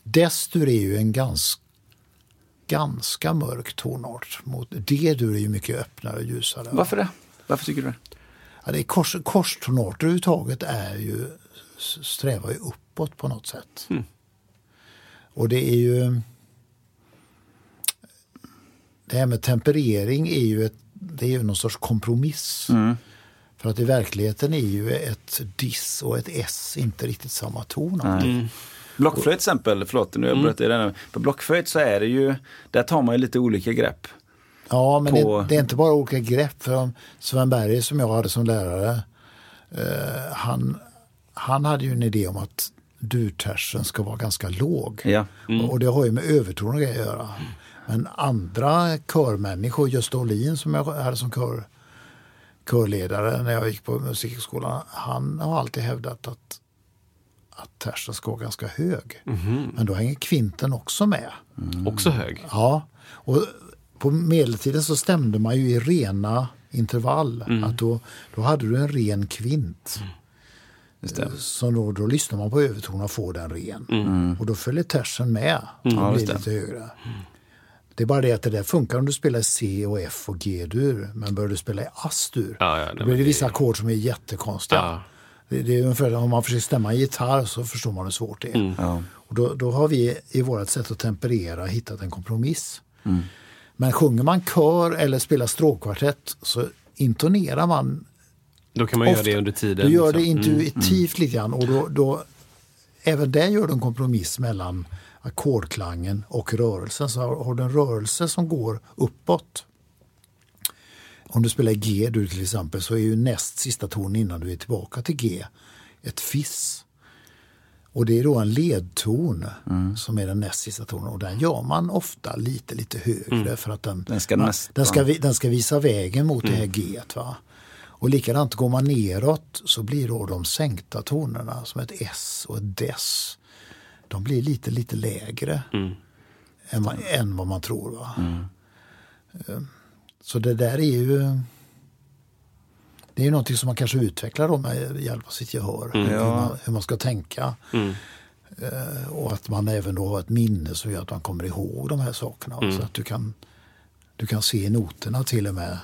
Destur är ju en ganska, ganska mörk tonart. Mot D-dur är ju mycket öppnare och ljusare. Varför det? Varför tycker du det? Ja, det är kors, korstonarter överhuvudtaget är ju, strävar ju uppåt på något sätt. Och det är ju... Det här med temperering är ju, ett, det är ju någon sorts kompromiss. För att i verkligheten är ju ett diss och ett S inte riktigt samma ton. alltid. Blockflöjt till exempel, förlåt nu jag bröt i den. På blockflöjt så är det ju, där tar man ju lite olika grepp. Ja, men på- det, det är inte bara olika grepp. För om Sven Berger som jag hade som lärare, eh, han, han hade ju en idé om att durtersen ska vara ganska låg. Ja. Och, och det har ju med överton och grejer att göra. Men andra körmänniskor, Gösta Olin som jag hade som kör, körledare när jag gick på musikskolan, han har alltid hävdat att, att tersen ska vara ganska hög. Men då hänger kvinten också med. Också hög. Ja, och på medeltiden så stämde man ju i rena intervall. Att då, då hade du en ren kvint. Just det. Så då, då lyssnar man på övertonen och får den ren. Och då följer tersen med och Ja, blir lite högre. Det är bara det att det där funkar om du spelar C och F och G-dur. Men börjar du spela i As-dur, Ja, ja, då blir det- vissa ackord som är jättekonstiga. Ja. Det, det är ungefär om man försöker stämma en gitarr så förstår man hur svårt det är. Mm. Ja. Och då, då har vi i vårt sätt att temperera hittat en kompromiss. Mm. Men sjunger man kör eller spelar stråkkvartett så intonerar man Då kan man göra ofta. det under tiden. Du gör det liksom. intuitivt lite grann och då, då även där gör du en kompromiss mellan ackordklangen och rörelsen. Så har, har du en rörelse som går uppåt. Om du spelar G du till exempel så är ju näst sista ton innan du är tillbaka till G ett fiss. Och det är då en ledton som är den näst sista tonen och den gör man ofta lite lite högre för att den, Den ska man- den, ska, den ska visa vägen mot det här G. Va? Och likadant går man neråt så blir då de sänkta tonerna som ett S och ett Des. de blir lite, lite lägre Mm. än, vad- än vad man tror. Va? Så det där är ju det är ju någonting som man kanske utvecklar då med hjälp av sitt gehör. Hur, man, hur man ska tänka. Eh, Och att man även då har ett minne som gör att man kommer ihåg de här sakerna. Så att du kan, du kan se noterna till och med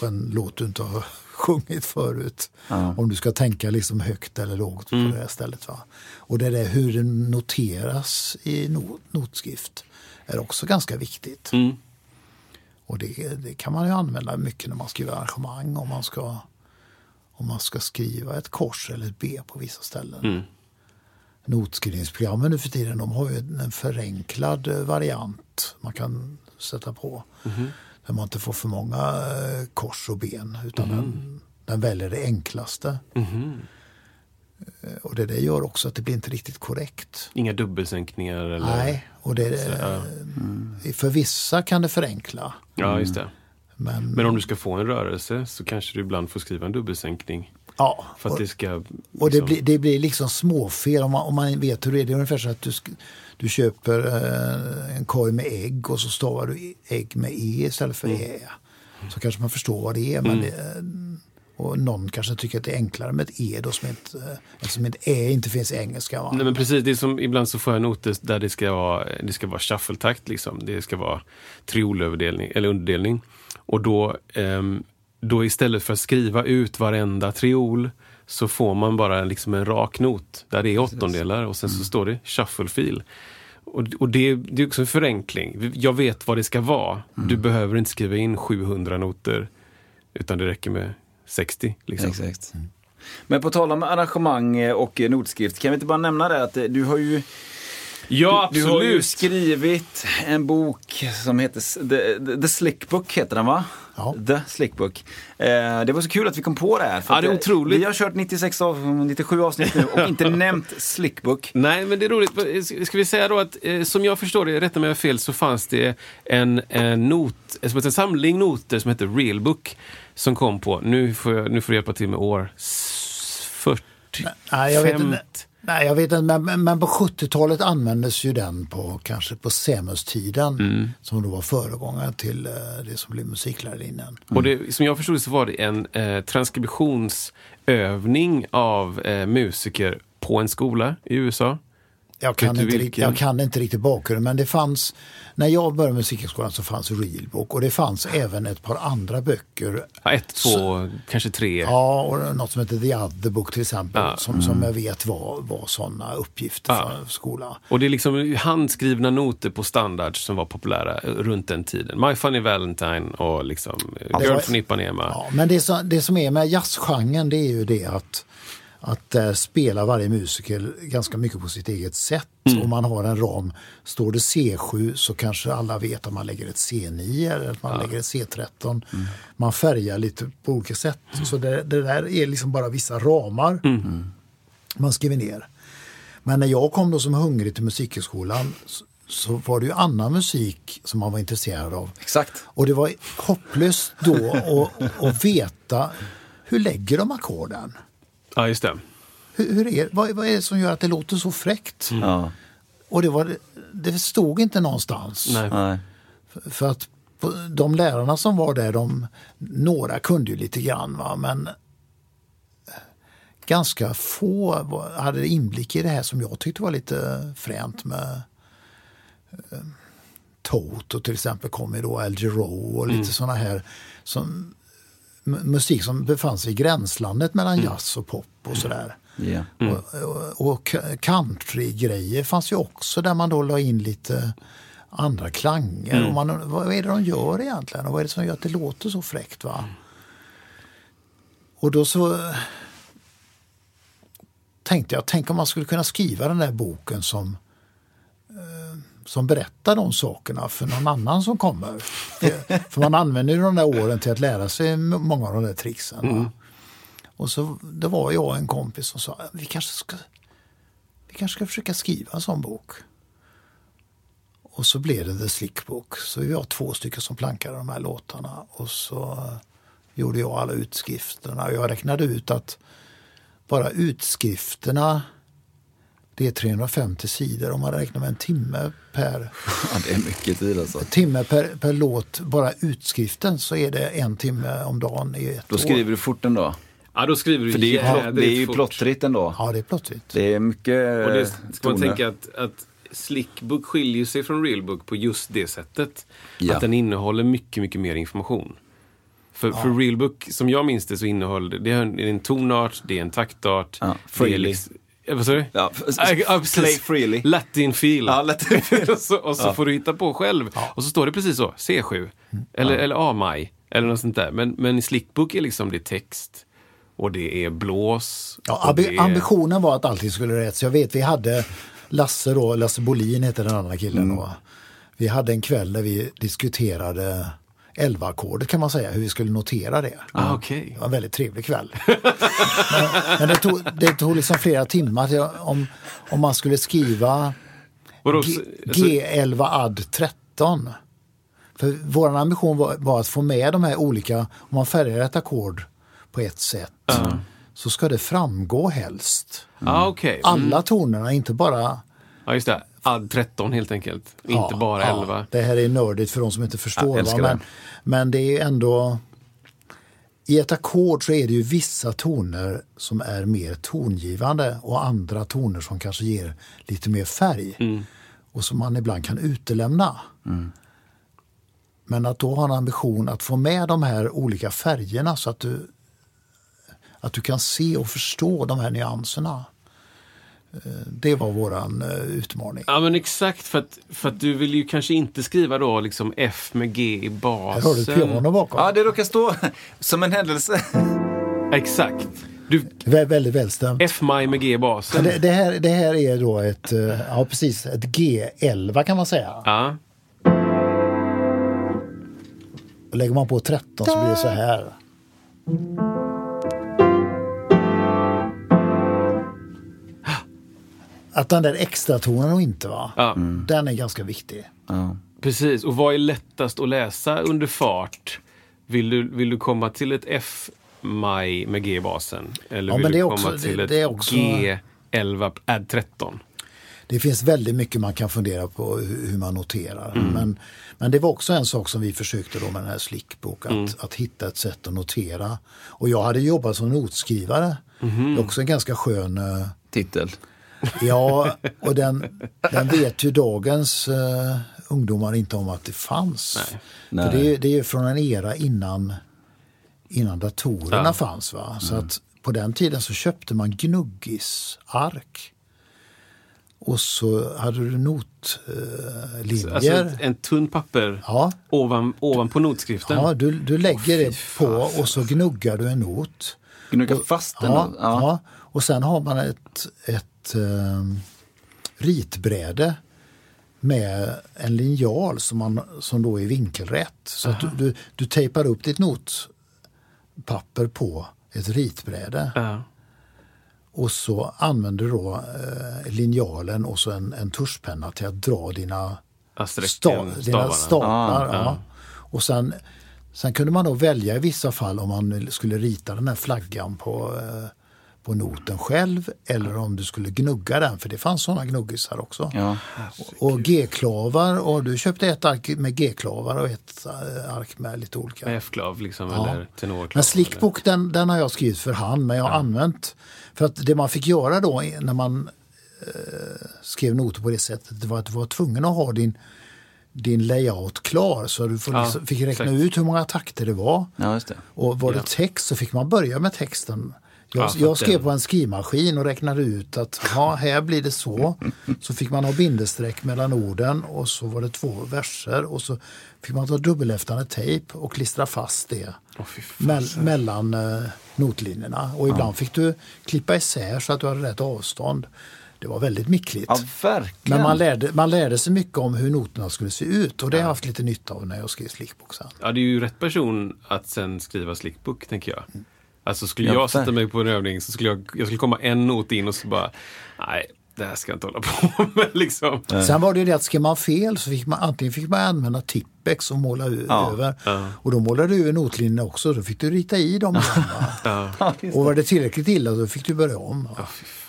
på en låt du inte har sjungit förut. Om du ska tänka liksom högt eller lågt på det här stället. Va? Och det där hur det noteras i not, notskrift är också ganska viktigt. Mm. Och det, det kan man ju använda mycket när man skriver arrangemang. Om man ska, om man ska skriva ett kors eller ett B på vissa ställen. Mm. Notskrivningsprogrammen nu för tiden de har ju en förenklad eh, variant man kan sätta på. Mhm. Där man inte får för många eh, kors och ben utan Mhm. den, den väljer det enklaste. Eh, Och det, det gör också att det blir inte riktigt korrekt. Inga dubbelsänkningar eller? Nej, och det, eh, för vissa kan det förenkla. Ja, just det. Men, Men om du ska få en rörelse så kanske du ibland får skriva en dubbelsänkning. ja, För att och- det ska... Och det liksom- blir, det blir liksom småfel om man, om man vet hur det är. Det är ungefär så att du, du köper eh, en korg med ägg och så stavar du ägg med E istället för Ä. Så kanske man förstår vad det är. Men det, eh, och någon kanske tycker att det är enklare med ett E då som inte, eh, eftersom ett Ä inte finns i engelska. Va? Nej men precis, det är som ibland så får jag noter där det ska vara, det ska vara shuffle-takt liksom. Det ska vara triolöverdelning, eller underdelning. Och då, ehm, då istället för att skriva ut varenda triol så får man bara liksom en rak not där det är åttondelar och sen så står det shuffle-fil. Och, och det, det är också en förenkling. Jag vet vad det ska vara. Du behöver inte skriva in 700 noter utan det räcker med 60. Liksom. Exakt. Mm. Men på tal om arrangemang och notskrift, kan vi inte bara nämna det att du har ju Ja, Du har ju absolut! skrivit en bok som heter The, The, Slick Book, heter den va? Ja. The Slick Book. Eh, det var så kul att vi kom på det här. för Ja, det är eh, otroligt. Vi har kört 96 av, 97 avsnitt nu och inte nämnt Slick Book. Nej, men det är roligt. Ska vi säga då att eh, som jag förstår det, rätta mig om jag har fel, så fanns det en, en not, som heter en samling noter som heter Real Book som kom på, nu får, jag, nu får du hjälpa till med år, s- 40, Nej, jag vet inte. 50. Nej, jag vet inte, men, men- på 70-talet användes ju den på kanske på Semus-tiden Mm. som då var föregångare till eh, det som blev musiklärarinnan. Och det, som jag förstod det så var det en eh, transkriptionsövning av eh, musiker på en skola i USA. Jag kan, inte, vilken? jag kan inte riktigt bakgrunden, men det fanns, när jag började musikhögskolan så fanns Realbook och det fanns även ett par andra böcker. Ja, ett, två, kanske tre. Ja, och något som heter The Other Book till exempel, Ja. som, som jag vet var, var sådana uppgifter Ja. för skola. Och det är liksom handskrivna noter på standards som var populära eh, runt den tiden. My Funny Valentine och liksom Girl from Ipanema. Ja, men det som, det som är med jazzgenren det är ju det att, att där spelar varje musiker ganska mycket på sitt eget sätt. Mm. Om man har en ram, står det C7 så kanske alla vet att man lägger ett C9 eller att man lägger ett C13. Mm. Man färgar lite på olika sätt. Så det, det där är liksom bara vissa ramar Mm. man skriver ner. Men när jag kom då som hungrig till musikhögskolan så, var det ju annan musik som man var intresserad av. Exakt. Och det var hopplöst då att, att veta hur lägger de ackorden? Ja, just det. Hur, hur är, vad, vad är det som gör att det låter så fräckt? Ja. Och det, var, det stod inte någonstans. Nej. Nej. För att på- de lärarna som var där, de, några kunde ju lite grann va? men ganska få hade inblick i det här som jag tyckte var lite fränt med eh, Toto till exempel kom ju då, Al och lite sådana här som, musik som befann sig i gränslandet mellan jazz och pop och sådär. Ja. Och, och, countrygrejer fanns ju också där man då la in lite andra klanger. Och man, vad är det de gör egentligen och vad är det som gör att det låter så fräckt? va? Och då så tänkte jag, tänk om man skulle kunna skriva den där boken som som berättar de sakerna för någon annan som kommer. För, för man använder ju de där åren till att lära sig många av de där tricksen. va? Och så det var jag och en kompis som sa vi kanske ska, vi kanske ska försöka skriva en sån bok. Och så blev det The Slick Book. Så vi var två stycken som plankade de här låtarna. Och så eh, gjorde jag alla utskrifterna. Jag räknade ut att bara utskrifterna Det är 350 sidor om man räknar med en timme per, Ja, det är mycket tid alltså. timme per, per låt. Bara utskriften så är det en timme om dagen i ett Då år. skriver du fort ändå. Ja, då skriver du För det är det är ju fort. plottrigt ändå. Ja, det är plötsligt. Det är mycket Och det ska man tänka att, att Slickbook skiljer sig från Realbook på just det sättet. Ja. Att den innehåller mycket, mycket mer information. För, för Realbook, som jag minns det, så innehåller det, det är en, tonart, det är en taktart. Ja, det är freely. Ja, vad sa du? Ja, Ja, ja, play freely. Latin feel. Ja, Latin feel. och så, och så får du hitta på själv. Och så står det precis så, C7. Eller, eller A-maj. Eller något sånt där. Men, men i Slickbook är liksom det text. Och det är blås. Ja, det Ambitionen var att allting skulle rätt. Så jag vet, vi hade Lasse då, Lasse Bolin heter den andra killen Mm. då. Vi hade en kväll där vi diskuterade 11-ackordet kan man säga, hur vi skulle notera det. Ah, okej. Det var en väldigt trevlig kväll. men men det, tog, det tog liksom flera timmar om, om man skulle skriva Vadå, G, så- alltså- G11 add 13. För vår ambition var, var att få med de här olika, om man färgar ett ackord på ett sätt så ska det framgå helst. Ah, okej. Alla tonerna, inte bara Ja, just det. Add 13 helt enkelt. Inte ja, bara ja, 11. det här är nördigt för de som inte förstår. va? Men, det. men det är ändå... I ett ackord så är det ju vissa toner som är mer tongivande och andra toner som kanske ger lite mer färg. Mm. Och som man ibland kan utelämna. Men att då ha en ambition att få med de här olika färgerna så att du, att du kan se och förstå de här nyanserna. Eh, Det var våran eh, utmaning. Ja, men exakt. För att, för att du vill ju kanske inte skriva då liksom F med G i Här basen. har du ett piano bakom. Ja, det råkar stå som en händelse. Exakt. Du, Vä- väldigt välstämt. F-maj med G i Ja, basen. det, det, här, det här är då ett, eh, ja precis, ett G11 kan man säga. Ja. Och lägger man på 13 så blir det så här. Att den där extra tonen och inte va, Ja. den är ganska viktig. Ja. Precis. Och vad är lättast att läsa under fart? Vill du, vill du komma till ett F-maj med G i basen? Eller Ja, vill men det du komma också- till det- ett det också- G11 add 13? Det finns väldigt mycket man kan fundera på hur, man noterar. Mm. Men, men det var också en sak som vi försökte då med den här Slickbook, att, Mm. att hitta ett sätt att notera. Och jag hade jobbat som notskrivare. Mhm. Det är också en ganska skön eh, Titel. Ja, och den, den vet ju dagens eh, ungdomar inte om att det fanns. Nej. För det, är- det är ju från en era innan, innan datorerna Ja. fanns. Va? Så att på den tiden så köpte man gnuggisark. Och så hade du notlinjer. Alltså ett, en tunn papper ja, ovan, ovanpå notskriften. ja, du, du lägger Åh, det på och så gnuggar du en not. Gnugga fast den. Ja, då? ja. och sen har man ett, ett um, ritbräde med en linjal som, man, som då är vinkelrätt. Så att du, du, du tejpar upp ditt notpapper på ett ritbräde. Ja. Och så använder du då eh, linjalen och så en, en tuschpenna till att dra dina, sta, dina staplar. Ja. ja. Och sen, sen kunde man då välja i vissa fall om man skulle rita den här flaggan på, eh, på noten själv eller om du skulle gnugga den, för det fanns sådana gnuggisar också. Ja. Och G-klavar, och du köpte ett ark med G-klavar och ett eh, ark med lite olika. Med F-klav liksom, Ja. eller tenorklav. Men Slickbook den, den har jag skrivit för hand men jag har använt för att det man fick göra då när man eh, skrev noter på det sättet det var att du var tvungen att ha din, din layout klar så du får Ja, liksom, fick räkna exakt. ut hur många takter det var. ja, just det. Och var Ja. det text så fick man börja med texten. Jag, Ja, jag skrev på en skrivmaskin och räknade ut att ja, här blir det så. Så fick man ha bindestreck mellan orden och så var det två verser och så fick man ta dubbelhäftande tejp och klistra fast det fan. mell- mellan eh, notlinjerna. Och ibland fick du klippa isär så att du hade rätt avstånd. Det var väldigt mickligt. Ja. Men man lärde, man lärde sig mycket om hur noterna skulle se ut och det har jag haft lite nytta av när jag skrev Slickbook sen. Ja, det är ju rätt person att sen skriva Slickbook, tänker jag. Alltså skulle Ja, jag sätta mig på en övning så skulle jag, jag skulle komma en not in och så bara, nej, det här ska jag inte hålla på med liksom. Sen var det ju det att skrev man fel så fick man antingen fick man använda Tippex och måla Ja. över. Och då målade du över notlinjerna också, då fick du rita i dem igen. va? Och var det tillräckligt illa då fick du börja om.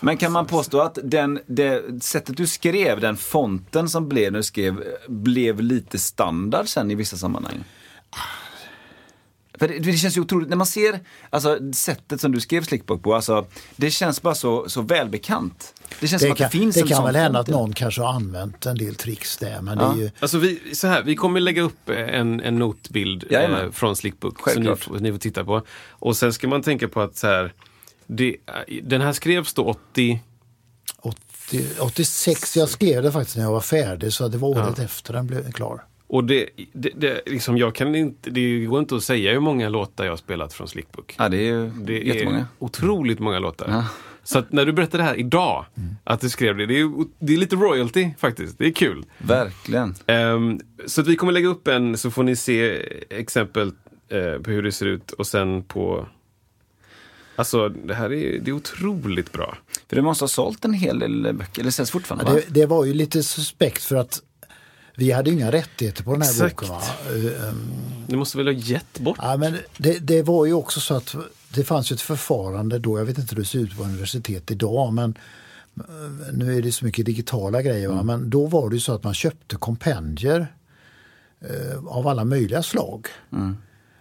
Men kan man påstå att den, det sättet du skrev, den fonten som blev när du skrev, blev lite standard sen i vissa sammanhang? För det, det känns ju otroligt, när man ser alltså, sättet som du skrev Slickbook på, alltså, det känns bara så, så välbekant. Det känns som Det att kan, det finns det en kan sån väl hända att ja. någon kanske har använt en del tricks där. Men Ja. det är ju, Alltså vi, så här, vi kommer lägga upp en, en notbild eh, från Slickbook som ni, ni får titta på. Och sen ska man tänka på att så här, det, den här skrevs då 80... 80, 86, jag skrev det faktiskt när jag var färdig så det var året efter den blev klar. Och det, det, det, liksom, jag kan inte, det går inte att säga hur många låtar jag har spelat från Slickbook. Ja, det är ju Det är jättemånga. otroligt många låtar. Ja. Så att när du berättar det här idag, att du skrev det, det är, det är lite royalty faktiskt. Det är kul. Verkligen. Ehm, så att vi kommer lägga upp en så får ni se exempel eh, på hur det ser ut och sen på... Alltså det här är, det är otroligt bra. För det måste ha sålt en hel del böcker, eller säljs fortfarande Ja, det, det var ju lite suspekt för att vi hade inga rättigheter på den här Exakt. boken. Va? Eh, ehm, Ni måste väl ha gett bort? Ja, men det, det var ju också så att det fanns ett förfarande då, jag vet inte hur det ser ut på universitet idag, men eh, nu är det så mycket digitala grejer, va? men då var det ju så att man köpte kompendier eh, av alla möjliga slag.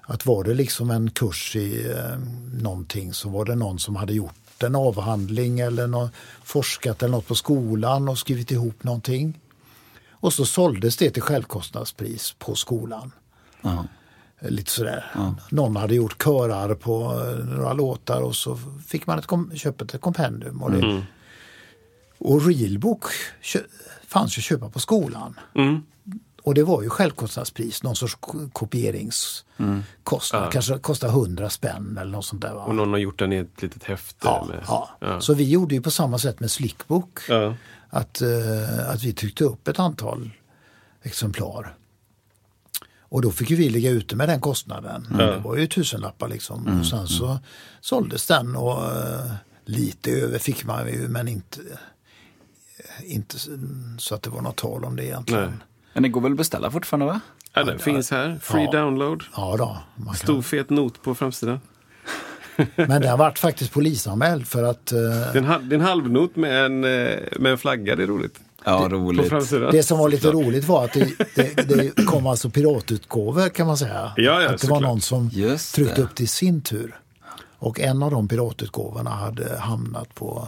Att var det liksom en kurs i eh, någonting så var det någon som hade gjort en avhandling eller någon, forskat eller något på skolan och skrivit ihop någonting. Och så såldes det till självkostnadspris på skolan. Ja. Lite sådär. Någon hade gjort körar på eh, några låtar och så fick man ett kom- köpa ett kompendium. Och, det, och Realbook kö- fanns ju att köpa på skolan. Och det var ju självkostnadspris, någon sorts ko- kopieringskostnad. Kanske kostade 100 spänn eller något sånt där. Va? Och någon har gjort den i ett litet häfte? Ja, med, ja. Så vi gjorde ju på samma sätt med Slickbook. Att, eh, att vi tryckte upp ett antal exemplar. Och då fick vi ligga ute med den kostnaden. Det var ju tusenlappar liksom. Och sen så såldes den och eh, lite över fick man ju men inte, inte så att det var något tal om det egentligen. Nej. Men det går väl att beställa fortfarande va? Ja, den finns här. Free Ja. download. Ja då. Man Stor kan. fet not på framsidan. Men den har varit faktiskt polisanmäld för att eh, Det är en, hal- det är en halvnot med en, eh, med en flagga, det är roligt. Ja, På roligt. Det som var lite Såklart. roligt var att det, det, det kom alltså piratutgåvor kan man säga. Ja, ja, att det var såklart. någon som Just tryckte det. upp det i sin tur. Och en av de piratutgåvorna hade hamnat på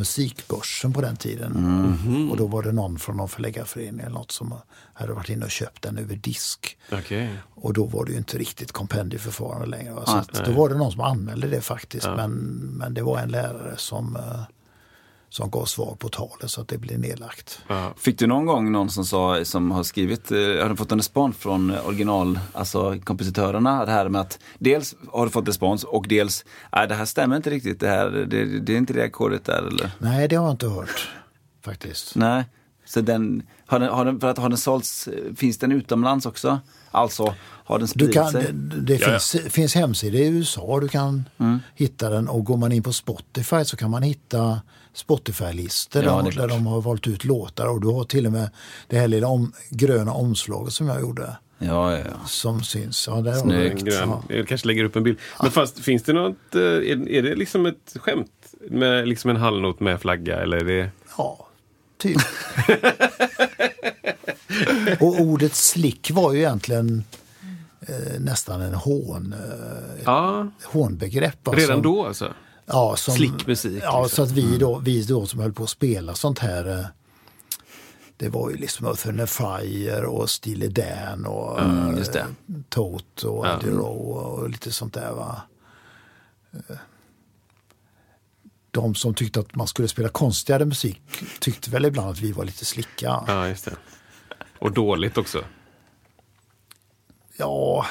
musikbörsen på den tiden. Mhm. Och då var det någon från någon förläggarförening eller något som hade varit inne och köpt den över disk. Okej. Och då var det ju inte riktigt kompendieförfarande längre. Va? Så att då var det någon som anmälde det faktiskt. Men, men det var en lärare som, eh, som gav svar på talet så att det blev nedlagt. Ja. Fick du någon gång någon som sa, som har skrivit, eh, har du fått en respons från original, alltså kompositörerna? Det här med att dels har du fått respons och dels, nej det här stämmer inte riktigt, det här, det, det är inte det ackordet där eller? Nej, det har jag inte hört faktiskt. Nej. Så den, har den, har den, för att har den sålts, eh, finns den utomlands också? Alltså, har den Du spridit kan, sig? det det Ja, ja. finns, finns hemsidor i USA du kan Mm. hitta den och går man in på Spotify så kan man hitta Spotify-listor Ja, där, de har valt ut låtar och du har till och med det här lilla om, gröna omslaget som jag gjorde Ja, ja, ja. som syns. Ja, där Snyggt. Grön. Ja. Jag kanske lägger upp en bild. Men fast finns det något, eh, är, är det liksom ett skämt? Med liksom en halvnot med flagga eller är det? Ja, typ. och ordet slick var ju egentligen eh, nästan en hån, eh, Ja, hånbegrepp. va, redan då alltså? Ja, som, Slickmusik, Ja, liksom. så att vi då, vi då som höll på att spela sånt här. eh, Det var ju liksom Earth Fire och Steely Dan och Mm, eh, Tote och Ja. Eddie Rowe och lite sånt där. Va? Eh, De som tyckte att man skulle spela konstigare musik tyckte väl ibland att vi var lite slicka. Ja, just det. Och dåligt också. Ja,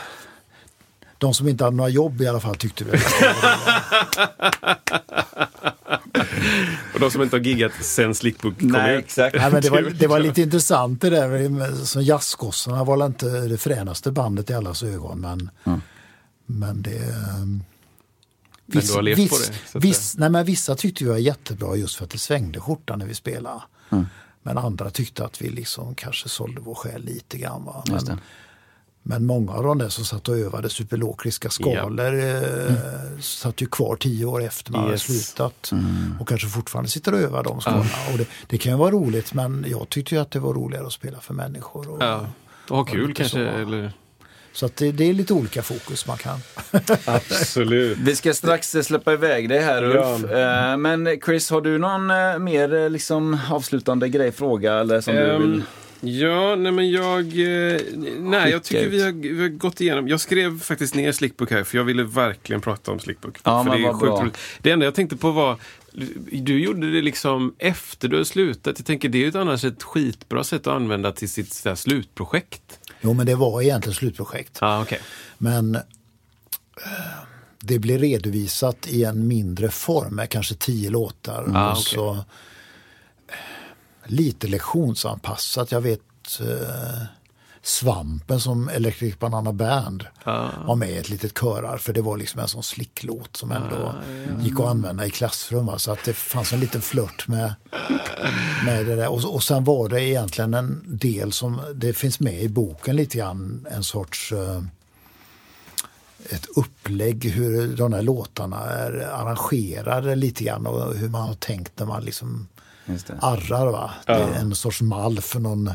de som inte hade några jobb i alla fall tyckte väl. Och de som inte har giggat sen Slickbook kom Nej, ut. exakt. Nej, men det, var, det var lite intressant det där. Jazzgossarna var väl inte det fränaste bandet i allas ögon. Men, men det, ehm, Men du har levt viss, det. viss, nej, men vissa tyckte vi var jättebra just för att det svängde skjortan när vi spelade. Mm. Men andra tyckte att vi liksom kanske sålde vår själ lite grann. Va? Just det. Men, men många av de där som satt och övade superlokriska skalor eh, satt ju kvar tio år efter man hade Yes. slutat. Mm. Och kanske fortfarande sitter och övar de skalorna. Och det, det kan ju vara roligt men jag tyckte ju att det var roligare att spela för människor. Och, Ja. Och ha kul lite kanske. så. Eller? Så att det, det är lite olika fokus man kan. Absolut. Vi ska strax eh, släppa iväg dig här Ulf. Eh, Men Chris, har du någon eh, mer liksom, avslutande grej, fråga eller som du Ehm, vill? Ja, nej men jag... Eh, nej, jag tycker vi har, vi har gått igenom. Jag skrev faktiskt ner Slickbook här för jag ville verkligen prata om Slickbook. Ja, för men det, är sjukt bra. roligt. det enda jag tänkte på var, du gjorde det liksom efter du har slutat. Jag tänker det är ju ett annars ett skitbra sätt att använda till sitt så här, slutprojekt. Jo men det var egentligen slutprojekt. Ah, okej. Men eh, det blir redovisat i en mindre form med kanske tio låtar. Ah, och okej. så, lite lektionsanpassat. Jag vet eh, Svampen som Electric Banana Band var med i ett litet körar för det var liksom en sån slicklåt som ändå gick att använda i klassrum. Va? Så att det fanns en liten flört med, med det där. Och, och sen var det egentligen en del som, det finns med i boken lite grann, en sorts eh, ett upplägg hur de här låtarna är arrangerade lite grann och hur man har tänkt när man liksom. Arrar. Va? Det är en sorts mall för någon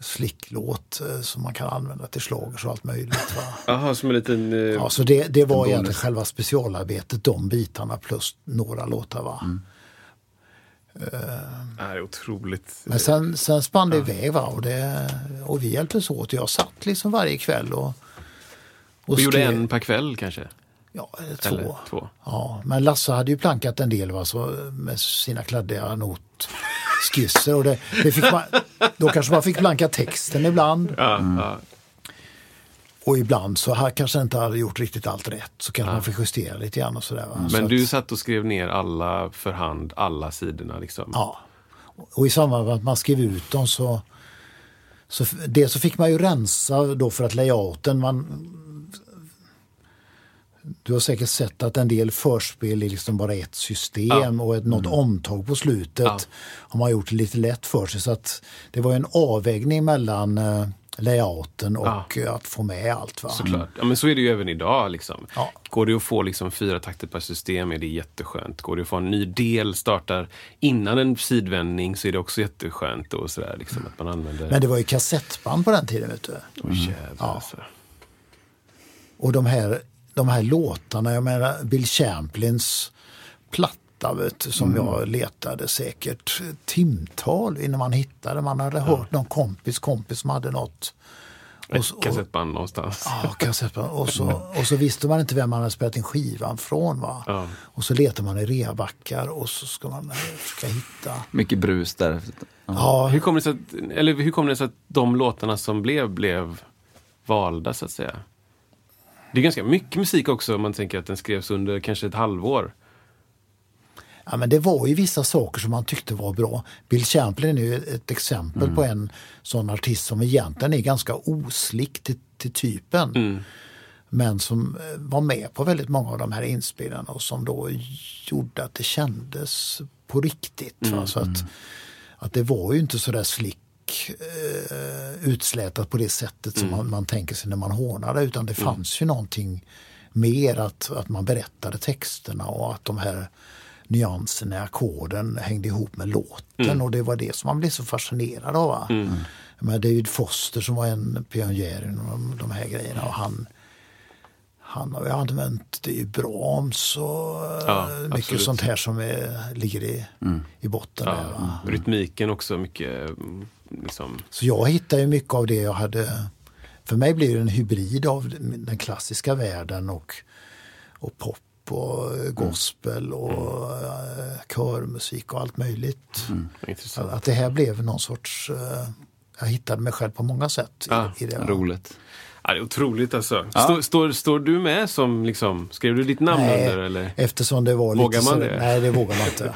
slicklåt eh, som man kan använda till slagers och allt möjligt. Va? Jaha, som en liten... Eh, Ja, så det, det var egentligen själva specialarbetet, de bitarna plus några låtar. Va? Mm. det är otroligt. Men sen, sen spann det iväg va? Och, det, och vi hjälptes åt. Jag satt liksom varje kväll och, och Vi gjorde en per kväll kanske? Ja, eller två. Eller två. Ja, men Lasse hade ju plankat en del va, så, med sina kladdiga notskisser. Och det, det fick man, då kanske man fick planka texten ibland. Ja, ja. Och ibland så ha- kanske inte hade gjort riktigt allt rätt. Så kanske man fick justera lite grann och sådär. Va? så Men att, du satt och skrev ner alla för hand, alla sidorna liksom? Ja. Och i samband med att man skrev ut dem så, så det så fick man ju rensa då för att layouten, man du har säkert sett att en del förspel är liksom bara ett system och ett, något omtag på slutet Ja. har man gjort lite lätt för sig. Så att det var en avvägning mellan eh, layouten och eh, att få med allt. Va? Såklart. Ja, men så är det ju även idag. Liksom. Ja. Går det att få liksom fyra takter per system är det jätteskönt. Går det att få en ny del startar innan en sidvändning så är det också jätteskönt. Och sådär, liksom, att man använder... Men det var ju kassettband på den tiden. Vet du. Åh, jävlar, alltså. Och de här, de här låtarna, jag menar Bill Champlins platta vet som jag letade säkert timtal innan man hittade. Man hade hört någon kompis kompis som hade något. Och, så- Ett kassettband någonstans. Ja, kassettband. Och så, och så visste man inte vem man hade spelat in skivan från. Va? Ja. Och så letar man i reabackar och så ska man försöka hitta. Mycket brus där. Ja, Hur kommer det sig att, eller hur kommer det sig att de låtarna som blev, blev valda så att säga? Det är ganska mycket musik också om man tänker att den skrevs under kanske ett halvår. Ja, men det var ju vissa saker som man tyckte var bra. Bill Champlin är ju ett exempel på en sån artist som egentligen är ganska oslick till, till typen. Men som eh, var med på väldigt många av de här inspelarna och som då gjorde att det kändes på riktigt. Va? Så att, att det var ju inte så där slick eh, utslätat på det sättet som man, man tänker sig när man hånar det. Utan det fanns ju någonting mer att, att man berättade texterna och att de här nyanserna i ackorden hängde ihop med låten. Och det var det som man blev så fascinerad av. Va? Men David Foster som var en pionjär inom de, de här grejerna och han han har ju använt det i Brahms och Ja, eh, mycket absolut. sånt här som är, ligger i, i botten. Ja, Där, rytmiken också mycket mm, liksom, Så jag hittar ju mycket av det jag hade. För mig blir det en hybrid av den klassiska världen och, och pop och eh, gospel och eh, körmusik och allt möjligt. Intressant. att det här blev någon sorts, jag hittade mig själv på många sätt i, Ja, i det. Roligt. Ja, det är otroligt alltså. Står, står, står du med som, liksom, skrev du ditt namn Nej, under? Eller? eftersom det var Vågar lite man så, det? Nej, det vågar man inte.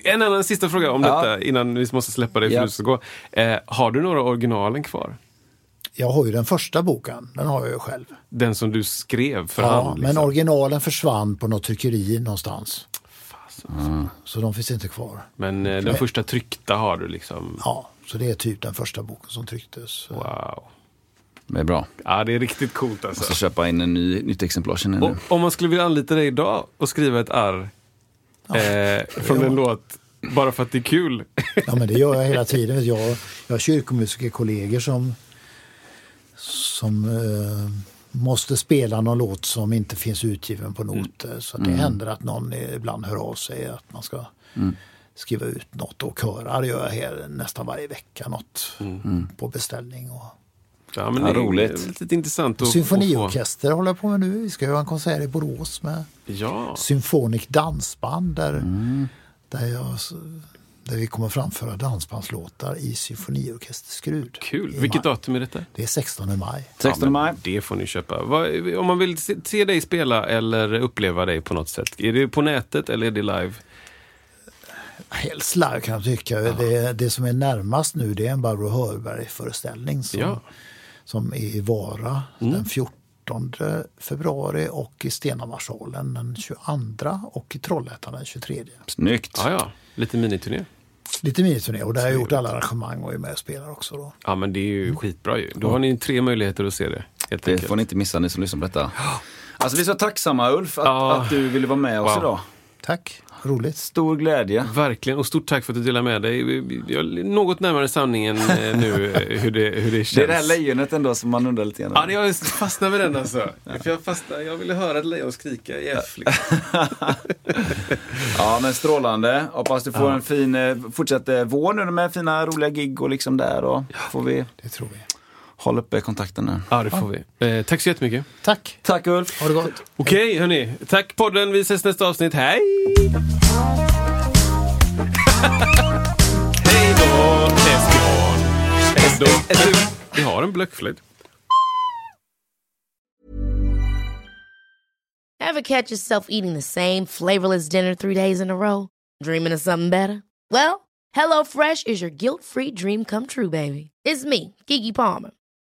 En annan sista fråga om Ja. detta innan vi måste släppa dig för Ja. du ska gå. Eh, har du några originalen kvar? Jag har ju den första boken, den har jag ju själv. Den som du skrev för Ja, hand. men Liksom. originalen försvann på något tryckeri någonstans. Så de finns inte kvar. Men eh, den första tryckta har du liksom. Ja, så det är typ den första boken som trycktes. Wow. Det är bra. Ja, det är riktigt coolt Jag ska alltså. köpa in en ny, nytt exemplar känner jag nu. om man skulle vilja anlita dig idag och skriva ett arr eh, från ja. en låt bara för att det är kul. Ja, men det gör jag hela tiden. Jag, jag har kyrkomusikerkollegor som, som eh, måste spela någon låt som inte finns utgiven på noter. Så det händer att någon ibland hör av sig att man ska skriva ut något. Och körar gör jag här nästan varje vecka något på beställning. Och, Ja, men Ja, det är roligt. lite intressant att, att Symfoniorkester håller jag på med nu. Vi ska göra en konsert i Borås med. Ja, Symphonic dansband där, där, jag, där vi kommer framföra dansbandslåtar i symfoniorkester Skrud. kul. Vilket maj. datum är detta? Det är 16 maj. 16 men maj. Det får ni köpa. Vad, om man vill se, se dig spela eller uppleva dig på något sätt. Är det på nätet eller är det live? Helst live kan jag tycka. Det, det som är närmast nu det är en Barbro Hörberg-föreställning som, Ja. Mm. som är i Vara den 14 februari och i Stenhamarsalen den 22 och i Trollhättan den 23. Snyggt. Ja, ja. Lite miniturné. Lite miniturné och där har jag gjort alla arrangemang och är med och spelar också. Då. Ja, men det är ju skitbra ju. Då har ni tre möjligheter att se det. Helt Det enkelt. får ni inte missa ni som lyssnar på detta. Alltså vi är så tacksamma Ulf att, Ja. att du ville vara med oss Wow. idag. Tack, roligt. Stor glädje. Verkligen, och stort tack för att du delar med dig. Jag är något närmare sanningen eh, nu, eh, hur det, hur det känns. Det är det här lejonet ändå som man undrar lite grann. Ja, jag fastnar med den alltså. För jag, fastnar, jag ville höra ett lejon skrika i F. Liksom. Ja, men strålande. Hoppas du får en fin, eh, fortsatt vår nu med fina roliga gig och liksom där. Och får vi Det tror vi. Hålla uppe kontakten nu. Ja, det får vi. Eh, tack så jättemycket. Tack, Tack Ulf. ha det gott. Okej, hörni. Tack podden. Vi ses nästa avsnitt. Hej! Hej då, Esbjörn. Hej då. Vi har en blockflöjt. Ever catch yourself eating the same flavorless dinner three days in a row? Dreaming of something better? Well, HelloFresh is your guilt-free dream come true, baby. It's me, Kiki Palmer.